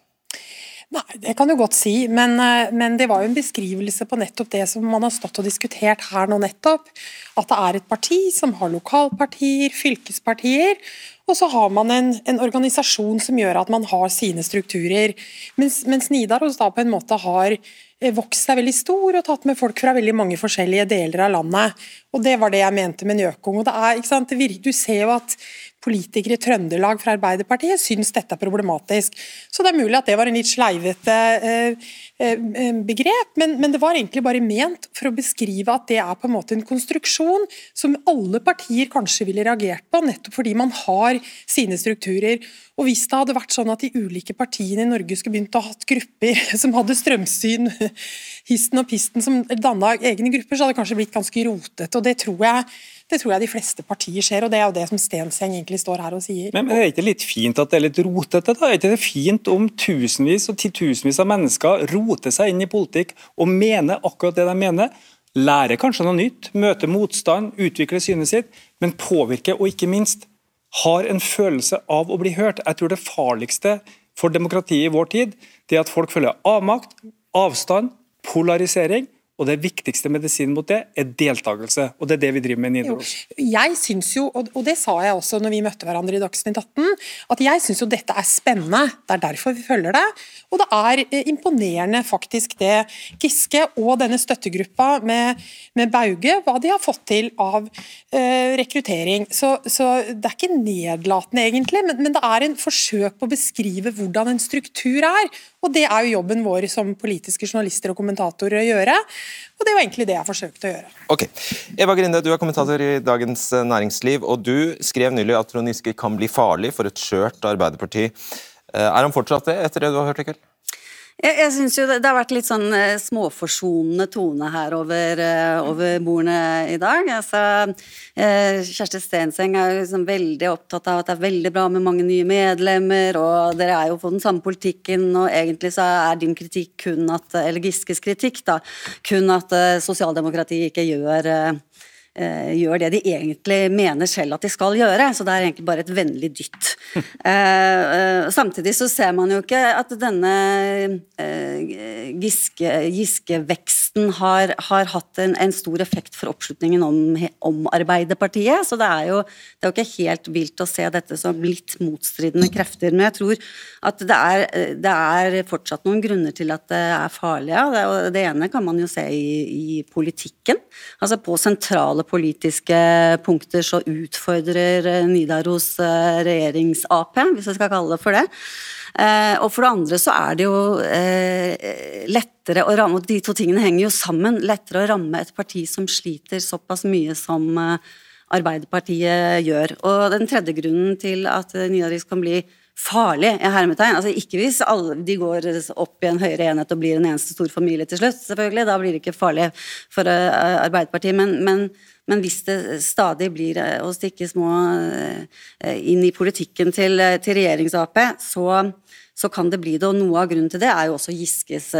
Nei, det kan du godt si, men, men, det var jo en beskrivelse på nettopp det som man har stått og diskutert her nå nettopp. At det er et parti som har lokalpartier, fylkespartier, og så har man en, en organisasjon som gjør at man har sine strukturer. Mens, mens Nidaros da på en måte har Eh, vokst seg veldig stor og tatt med folk fra veldig mange forskjellige deler av landet. Og Det var det jeg mente med Njøkung. Og det er, ikke sant, Du ser jo at politikere i Trøndelag fra Arbeiderpartiet syns dette er problematisk. Så det er mulig at det var en litt sleivete eh, eh, begrep, men, men, det var egentlig bare ment for å beskrive at det er på en måte en konstruksjon som alle partier kanskje ville reagert på, nettopp fordi man har sine strukturer. Og Hvis det hadde vært sånn at de ulike partiene i Norge skulle begynt å ha hatt grupper [LAUGHS] som hadde strømsyn, [LAUGHS] histen og pisten, som danna egne grupper, så hadde det kanskje blitt ganske rotete. og det tror jeg det tror jeg de fleste partier ser, og det er jo det som Stenseng egentlig står her og sier. Men, men er det ikke litt fint at det er litt rotete? da? Er det ikke fint om tusenvis og titusenvis av mennesker roter seg inn i politikk og mener akkurat det de mener? Lærer kanskje noe nytt, møter motstand, utvikler synet sitt, men påvirker og ikke minst har en følelse av å bli hørt. Jeg tror det farligste for demokratiet i vår tid, det er at folk føler avmakt, avstand, polarisering og det viktigste medisinen mot det er deltakelse. Og det er det vi driver med i Nidaros. Jeg syns jo, og det sa jeg også når vi møtte hverandre i Dagsnytt 18, at jeg syns jo dette er spennende. Det er derfor vi følger det. Og det er eh, imponerende faktisk det Giske og denne støttegruppa med, med Bauge, hva de har fått til av uh, rekruttering. Så, så, det er ikke nedlatende egentlig, men, men det er en forsøk på å beskrive hvordan en struktur er. Og det er jo jobben vår som politiske journalister og kommentatorer å gjøre. Og det var egentlig det jeg forsøkte å gjøre. Ok. Eva Grinde, du er kommentator i Dagens Næringsliv, og du skrev nylig at Trond Giske kan bli farlig for et skjørt Arbeiderparti. Eh, er han fortsatt det, etter det du har hørt i kveld? Jeg, jeg synes jo det, det, har vært litt sånn eh, småforsonende tone her over, eh, over bordene i dag. Altså, eh, Kjersti Stenseng er liksom veldig opptatt av at det er veldig bra med mange nye medlemmer, og dere er jo på den samme politikken, og egentlig så er din kritikk kun at Eller Giskes kritikk, da, kun at sosialdemokratiet ikke gjør eh, gjør det de egentlig mener selv at de skal gjøre. Så det er egentlig bare et vennlig dytt. [LAUGHS] eh, eh, samtidig så ser man jo ikke at denne eh, Giske-veksten har, har, hatt en, en, stor effekt for oppslutningen om, om, Arbeiderpartiet. Så det er, jo, det er jo ikke helt vilt å se dette som litt motstridende krefter. Men jeg tror at det er, det er fortsatt noen grunner til at det er farlig. Ja. Det, det ene kan man jo se i, i politikken. Altså på sentrale politiske punkter så utfordrer eh, Nidaros eh, regjerings-Ap, hvis jeg skal kalle det for det. Eh, og for det andre så er det jo lettere å ramme, og de to tingene henger jo sammen, lettere å ramme et parti som sliter såpass mye som Arbeiderpartiet gjør. Og den tredje grunnen til at Nidaros kan bli farlig, i hermetegn. Altså ikke hvis alle, de går opp i en høyere enhet og blir en eneste stor familie til slutt, selvfølgelig. Da blir det ikke farlig for Arbeiderpartiet. Men, men men hvis det stadig blir eh, å stikke små eh, inn i politikken til, eh, til regjerings-Ap, så, så, kan det bli det. Og noe av grunnen til det er jo også Giskes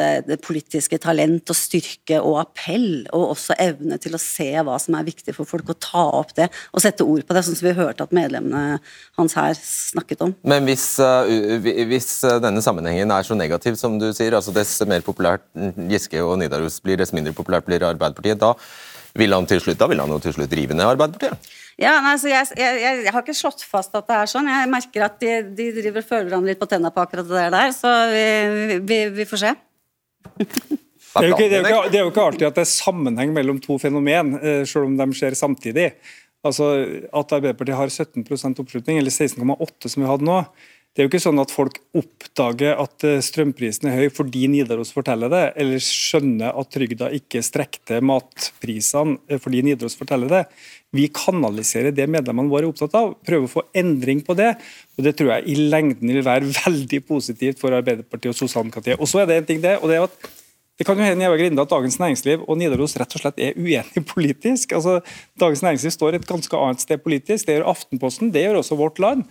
politiske talent og styrke og appell, og også evne til å se hva som er viktig for folk, og ta opp det og sette ord på det, sånn som vi hørte at medlemmene hans her snakket om. Men hvis, hvis denne sammenhengen er så negativ som du sier, altså dess mer populært Giske og Nidaros blir, dess mindre populært blir Arbeiderpartiet, da vil han til slutt, da vil han jo til slutt rive ned Arbeiderpartiet? Ja, nei, jeg, jeg, jeg, har ikke slått fast at det er sånn. Jeg merker at de, de driver føler hverandre litt på tenna på akkurat det der, så vi, vi, vi får se. Det er, ikke, det, er ikke, det er, jo ikke, alltid at det er sammenheng mellom to fenomen, eh, selv om de skjer samtidig. Altså At Arbeiderpartiet har 17% oppslutning, eller 16,8 som vi hadde nå, Det er jo ikke sånn at folk oppdager at eh, strømprisen er høy fordi Nidaros forteller det, eller skjønner at trygda ikke strekker matprisene eh, fordi Nidaros forteller det. Vi kanaliserer det medlemmene våre er opptatt av, prøver å få endring på det. og Det tror jeg i lengden vil være [LAUGHS] veldig positivt for Arbeiderpartiet og sosialdemokratiet. Og så er det en ting det, og det er at det kan jo hende at Dagens Næringsliv og Nidaros rett og slett er uenige [LAUGHS] politisk. Altså, Dagens Næringsliv står et ganske annet sted politisk. Det gjør Aftenposten, det gjør også Vårt Land.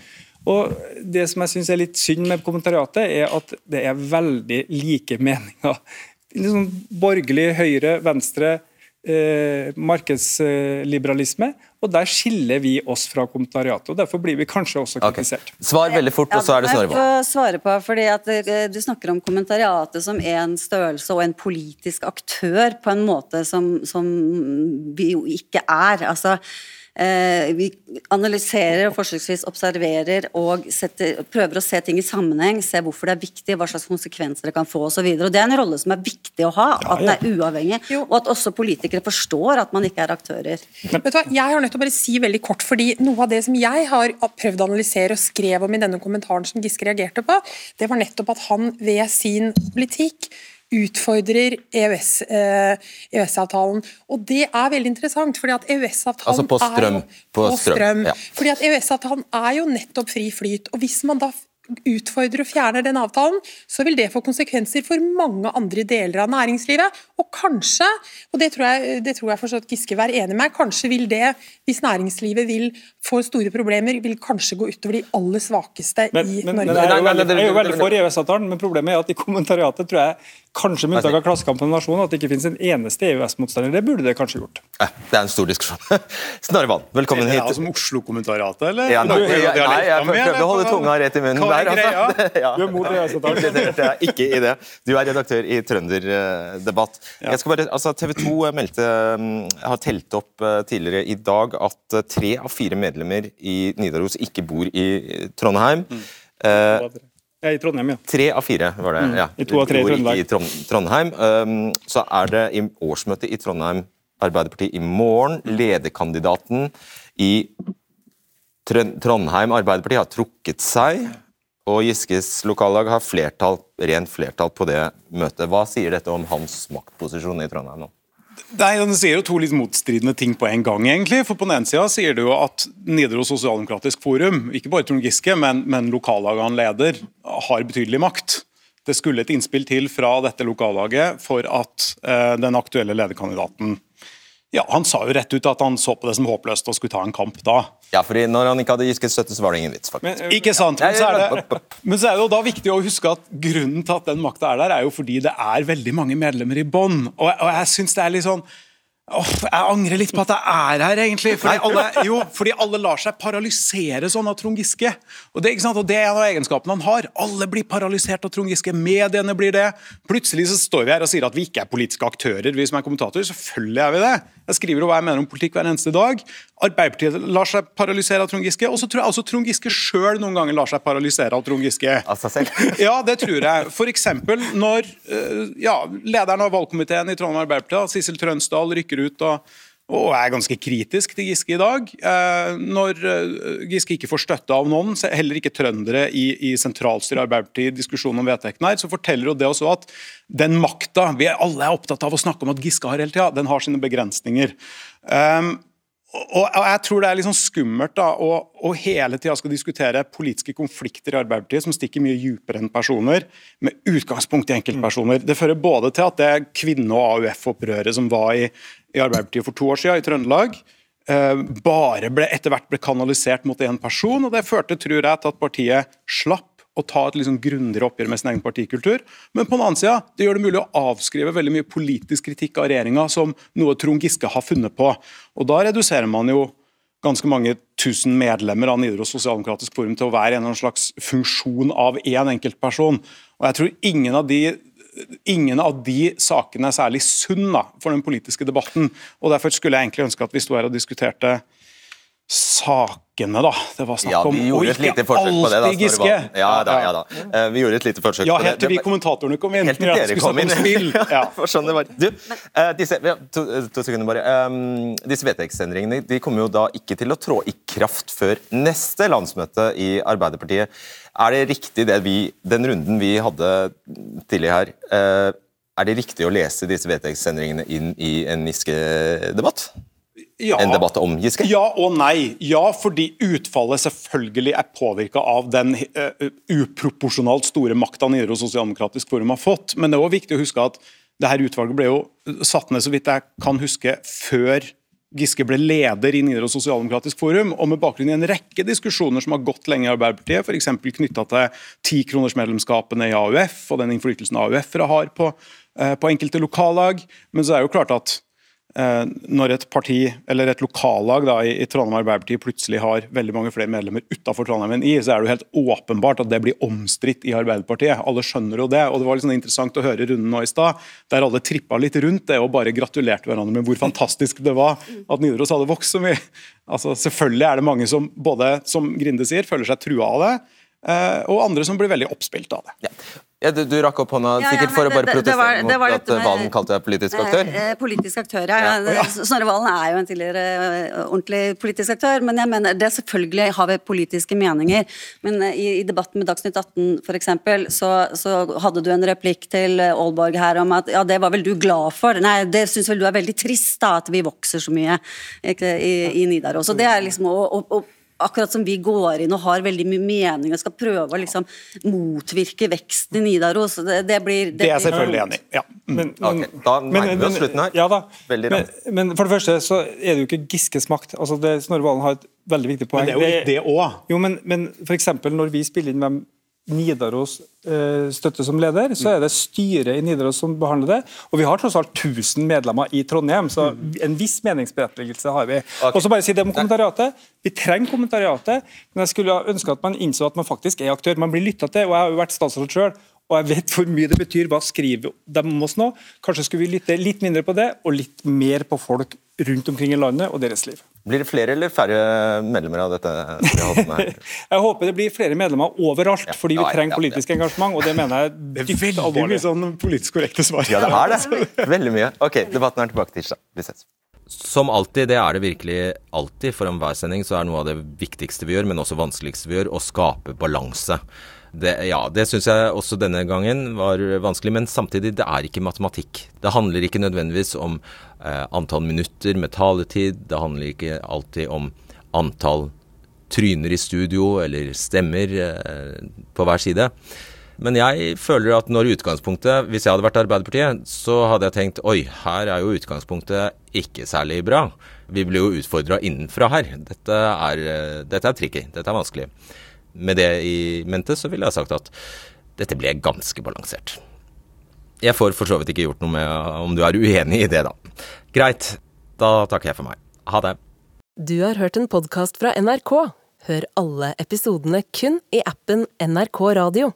Og Det som jeg synes er litt synd med kommentariatet, er at det er veldig like meninger. Litt sånn borgerlig, høyre, venstre, eh, markedsliberalisme. Og Der skiller vi oss fra kommentariatet, og derfor blir vi kanskje også kritisert. Okay. Svar veldig fort, og så er det Snorre Wold. svare på, fordi at eh, Du snakker om kommentariatet som en størrelse og en politisk aktør på en måte som, som vi jo ikke er. altså vi analyserer og forsøksvis observerer og setter, prøver å se ting i sammenheng, se hvorfor det er viktig, hva slags konsekvenser det kan få osv. Det er en rolle som er viktig å ha, at den er uavhengig, og at også politikere forstår at man ikke er aktører. Vet du hva, Jeg har nødt til å bare si veldig kort, fordi Noe av det som jeg har prøvd å analysere og skrev om i denne kommentaren som Giske reagerte på, det var nettopp at han ved sin politikk utfordrer EØS-avtalen. EØS og det er veldig interessant, fordi at EØS-avtalen altså på strøm, er jo på, på strøm. strøm ja. fordi at EØS-avtalen er jo nettopp fri flyt. og Hvis man da utfordrer og fjerner den avtalen, så vil det få konsekvenser for mange andre deler av næringslivet. Og kanskje, og det tror jeg, det tror jeg forstått Giske være enig med, kanskje vil det, hvis næringslivet vil få store problemer, vil kanskje gå utover de aller svakeste men, i men, Norge. Men, jeg, er jo veldig, jeg er jo veldig for EØS-avtalen, men problemet er at i kommentariatet tror jeg kanskje med unntak av Klassekampen og Nasjonen, at det ikke finnes en eneste EØS-motstander. Det burde det kanskje gjort. Eh, det er en stor diskusjon. [LAUGHS] Snorre velkommen hit. Er det som Oslo-kommentariatet, eller? Ja, nei, jeg, nei, jeg prøvde å holde tunga rett i munnen der. Altså. [LAUGHS] Ja. Du er mot EØS-avtalen? Jeg er ikke i det. Du er redaktør i Trønderdebatt. Jeg skal bare, altså, TV 2 meldte, mm, har telt opp eh, tidligere i dag at eh, tre av fire medlemmer i Nidaros ikke bor i Trondheim. Mm. Eh, ja, I Trondheim, ja. Tre av fire var det. Mm. ja. I to av tre i Trøndelag. I Trondheim. Um, så er det i årsmøtet i Trondheim Arbeiderparti i morgen. Lederkandidaten i Trondheim Arbeiderparti har trukket seg. Og Giskes lokallag har flertall, rent flertall på det møtet. Hva sier dette om hans maktposisjon i Trondheim nå? Nei, Den sier jo to litt motstridende ting på en gang. egentlig. For På den ene sida sier det jo at Nidaros Sosialdemokratisk Forum, ikke bare Trond Giske, men, men lokallaget han leder, har betydelig makt. Det skulle et innspill til fra dette lokallaget for at eh, den aktuelle lederkandidaten ja, Han sa jo rett ut at han så på det som håpløst og skulle ta en kamp da. Ja, fordi når han ikke hadde Giskes støtte, så var det ingen vits. faktisk. Men, ikke sant, men så, det, men så, er det, jo da viktig å huske at grunnen til at den makta er der, er jo fordi det er veldig mange medlemmer i bånn. Og, og jeg synes det er litt sånn åh, jeg angrer litt på at jeg er her, egentlig. Fordi alle, jo, fordi alle lar seg paralysere sånn av Trond Giske. Og det, og det, er en av egenskapene han har. Alle blir paralysert av Trond Giske. Mediene blir det. Plutselig så står vi her og sier at vi ikke er politiske aktører, vi som er kommentatorer. Selvfølgelig er vi det. Jeg skriver jo hva jeg mener om politikk hver eneste dag. Arbeiderpartiet lar seg paralysere av Trond Giske. Og så tror jeg også Trond Giske sjøl noen ganger lar seg paralysere av Trond Giske. Av seg selv? [LAUGHS] ja, det tror jeg. F.eks. når eh, ja, lederen av valgkomiteen i Trondheim Arbeiderparti, Sissel Trønsdal, rykker ut og, og er ganske kritisk til Giske i dag. Eh, når eh, Giske ikke får støtte av noen, heller ikke trøndere i, i sentralstyret Arbeiderpartiet, diskusjonen om vedtektene her, så forteller jo det også at den makta vi alle er opptatt av å snakke om at Giske har hele tida, den har sine begrensninger. Um, og jeg tror det er sånn skummelt da, å, å hele tida skal diskutere politiske konflikter i Arbeiderpartiet som stikker mye dypere enn personer, med utgangspunkt i enkeltpersoner. Det fører både til at det kvinne- og AUF-opprøret som var i, i Arbeiderpartiet for to år siden i Trøndelag, eh, bare ble, etter hvert ble kanalisert mot én person. og Det førte tror jeg, til at partiet slapp å ta et liksom grundigere oppgjør med sin egen partikultur. Men på den annen side, det gjør det mulig å avskrive veldig mye politisk kritikk av regjeringa som noe Trond Giske har funnet på. Og Da reduserer man jo ganske mange tusen medlemmer av Nidaros Sosialdemokratisk Forum til å være en slags funksjon av én enkeltperson. Og jeg tror ingen av de ingen av de sakene er særlig sunn da, for den politiske debatten. og Derfor skulle jeg egentlig ønske at vi sto her og diskuterte sakene, da. Det var snakk om. Ja, forsøk på det. da. Giske. Ja, da, ja da. Uh, vi gjorde et lite forsøk ja, på det. Helt til vi kommentatorene kom inn. Helt til dere kom inn. [LAUGHS] ja, for sånn det var. Du, uh, disse, to, to, sekunder bare. Um, disse vedtektsendringene de kommer jo da ikke til å trå i kraft før neste landsmøte i Arbeiderpartiet. Er det riktig det vi, den runden vi hadde tidlig her, eh, er det riktig å lese disse vedtektsendringene inn i en Giske-debatt? Ja, en debatt om Giske? Ja og nei. Ja, fordi utfallet selvfølgelig er påvirka av den uh, uproporsjonalt store makta Nidaros Sosialdemokratisk Forum har fått. Men det er også viktig å huske at det her utvalget ble jo satt ned så vidt jeg kan huske, før Giske ble leder i Nidaros Sosialdemokratisk Forum, og med bakgrunn i en rekke diskusjoner som har gått lenge i Arbeiderpartiet, f.eks. knytta til tikronersmedlemskapene i AUF og den innflytelsen AUF-ere har på, uh, på enkelte lokallag. Men så er det jo klart at Eh, når et parti eller et lokallag da, i, Trondheim Arbeiderparti plutselig har veldig mange flere medlemmer utenfor Trondheim enn i, så er det jo helt åpenbart at det blir omstridt i Arbeiderpartiet. Alle skjønner jo det. og Det var sånn interessant å høre runden nå i stad, der alle trippa litt rundt det og bare gratulerte hverandre med hvor fantastisk det var at Nidaros hadde vokst så mye. Altså, selvfølgelig er det mange som både, som Grinde sier, føler seg trua av det, eh, og andre som blir veldig oppspilt av det. Ja. Ja, du, du, rakk opp hånda ja, sikkert ja, for å bare protestere det, det var, mot at Valen kalte deg politisk aktør? Eh, politisk aktør, ja. ja. [LAUGHS] Snorre Valen er jo en tidligere ordentlig politisk aktør. Men jeg mener, det selvfølgelig har vi politiske meninger. Men i, i, debatten med Dagsnytt 18 f.eks., så, så hadde du en replikk til Aalborg her om at ja, det var vel du glad for. Nei, det syns vel du er veldig trist da, at vi vokser så mye ikke, i, i Nidaros. Og det er liksom å, å, å akkurat som vi går inn og har veldig mye mening og skal prøve å liksom motvirke veksten i Nidaros. Det, det blir Det, det er jeg selvfølgelig enig i. Ja. Men, men, okay, da nærmer vi oss slutten her. Ja da. Men, men, for det første så er det jo ikke Giskes makt. Altså det, Snorre Valen har et veldig viktig poeng. Men det er jo det òg. Jo, men, men for eksempel når vi spiller inn hvem Nidaros eh, støtte som leder, så er det styret i Nidaros som behandler det. Og vi har tross alt 1000 medlemmer i Trondheim, så en viss meningsberettigelse har vi. Okay. Og så bare si det om kommentariatet. Vi trenger kommentariatet, men jeg skulle ønske at man innså at man faktisk er aktør. Man blir lytta til, og jeg har jo vært statsråd sjøl. Og jeg vet hvor mye det betyr. Hva skriver de om oss nå? Kanskje skulle vi lytte litt mindre på det, og litt mer på folk rundt omkring i landet og deres liv. Blir det flere eller færre medlemmer av dette? [LAUGHS] jeg håper det blir flere medlemmer overalt, ja, fordi vi ja, trenger ja, politisk engasjement. og Det mener jeg er dypt alvorlig. sånn politisk korrekte svar. Ja, det er det. Veldig mye. Ok, debatten er tilbake tirsdag. Vi ses. Som alltid, det er det virkelig alltid for enhver sending, så er noe av det viktigste vi gjør, men også vanskeligste vi gjør, å skape balanse. Det, ja, det syns jeg også denne gangen var vanskelig, men samtidig, det er ikke matematikk. Det handler ikke nødvendigvis om eh, antall minutter med taletid, det handler ikke alltid om antall tryner i studio eller stemmer eh, på hver side. Men jeg føler at når utgangspunktet Hvis jeg hadde vært Arbeiderpartiet, så hadde jeg tenkt oi, her er jo utgangspunktet ikke særlig bra. Vi blir jo utfordra innenfra her. Dette er, eh, dette er tricky. Dette er vanskelig med det i mente, så ville jeg sagt at dette ble ganske balansert. Jeg får for så vidt ikke gjort noe med om du er uenig i det, da. Greit, da takker jeg for meg. Ha det. Du har hørt en podkast fra NRK. Hør alle episodene kun i appen NRK Radio.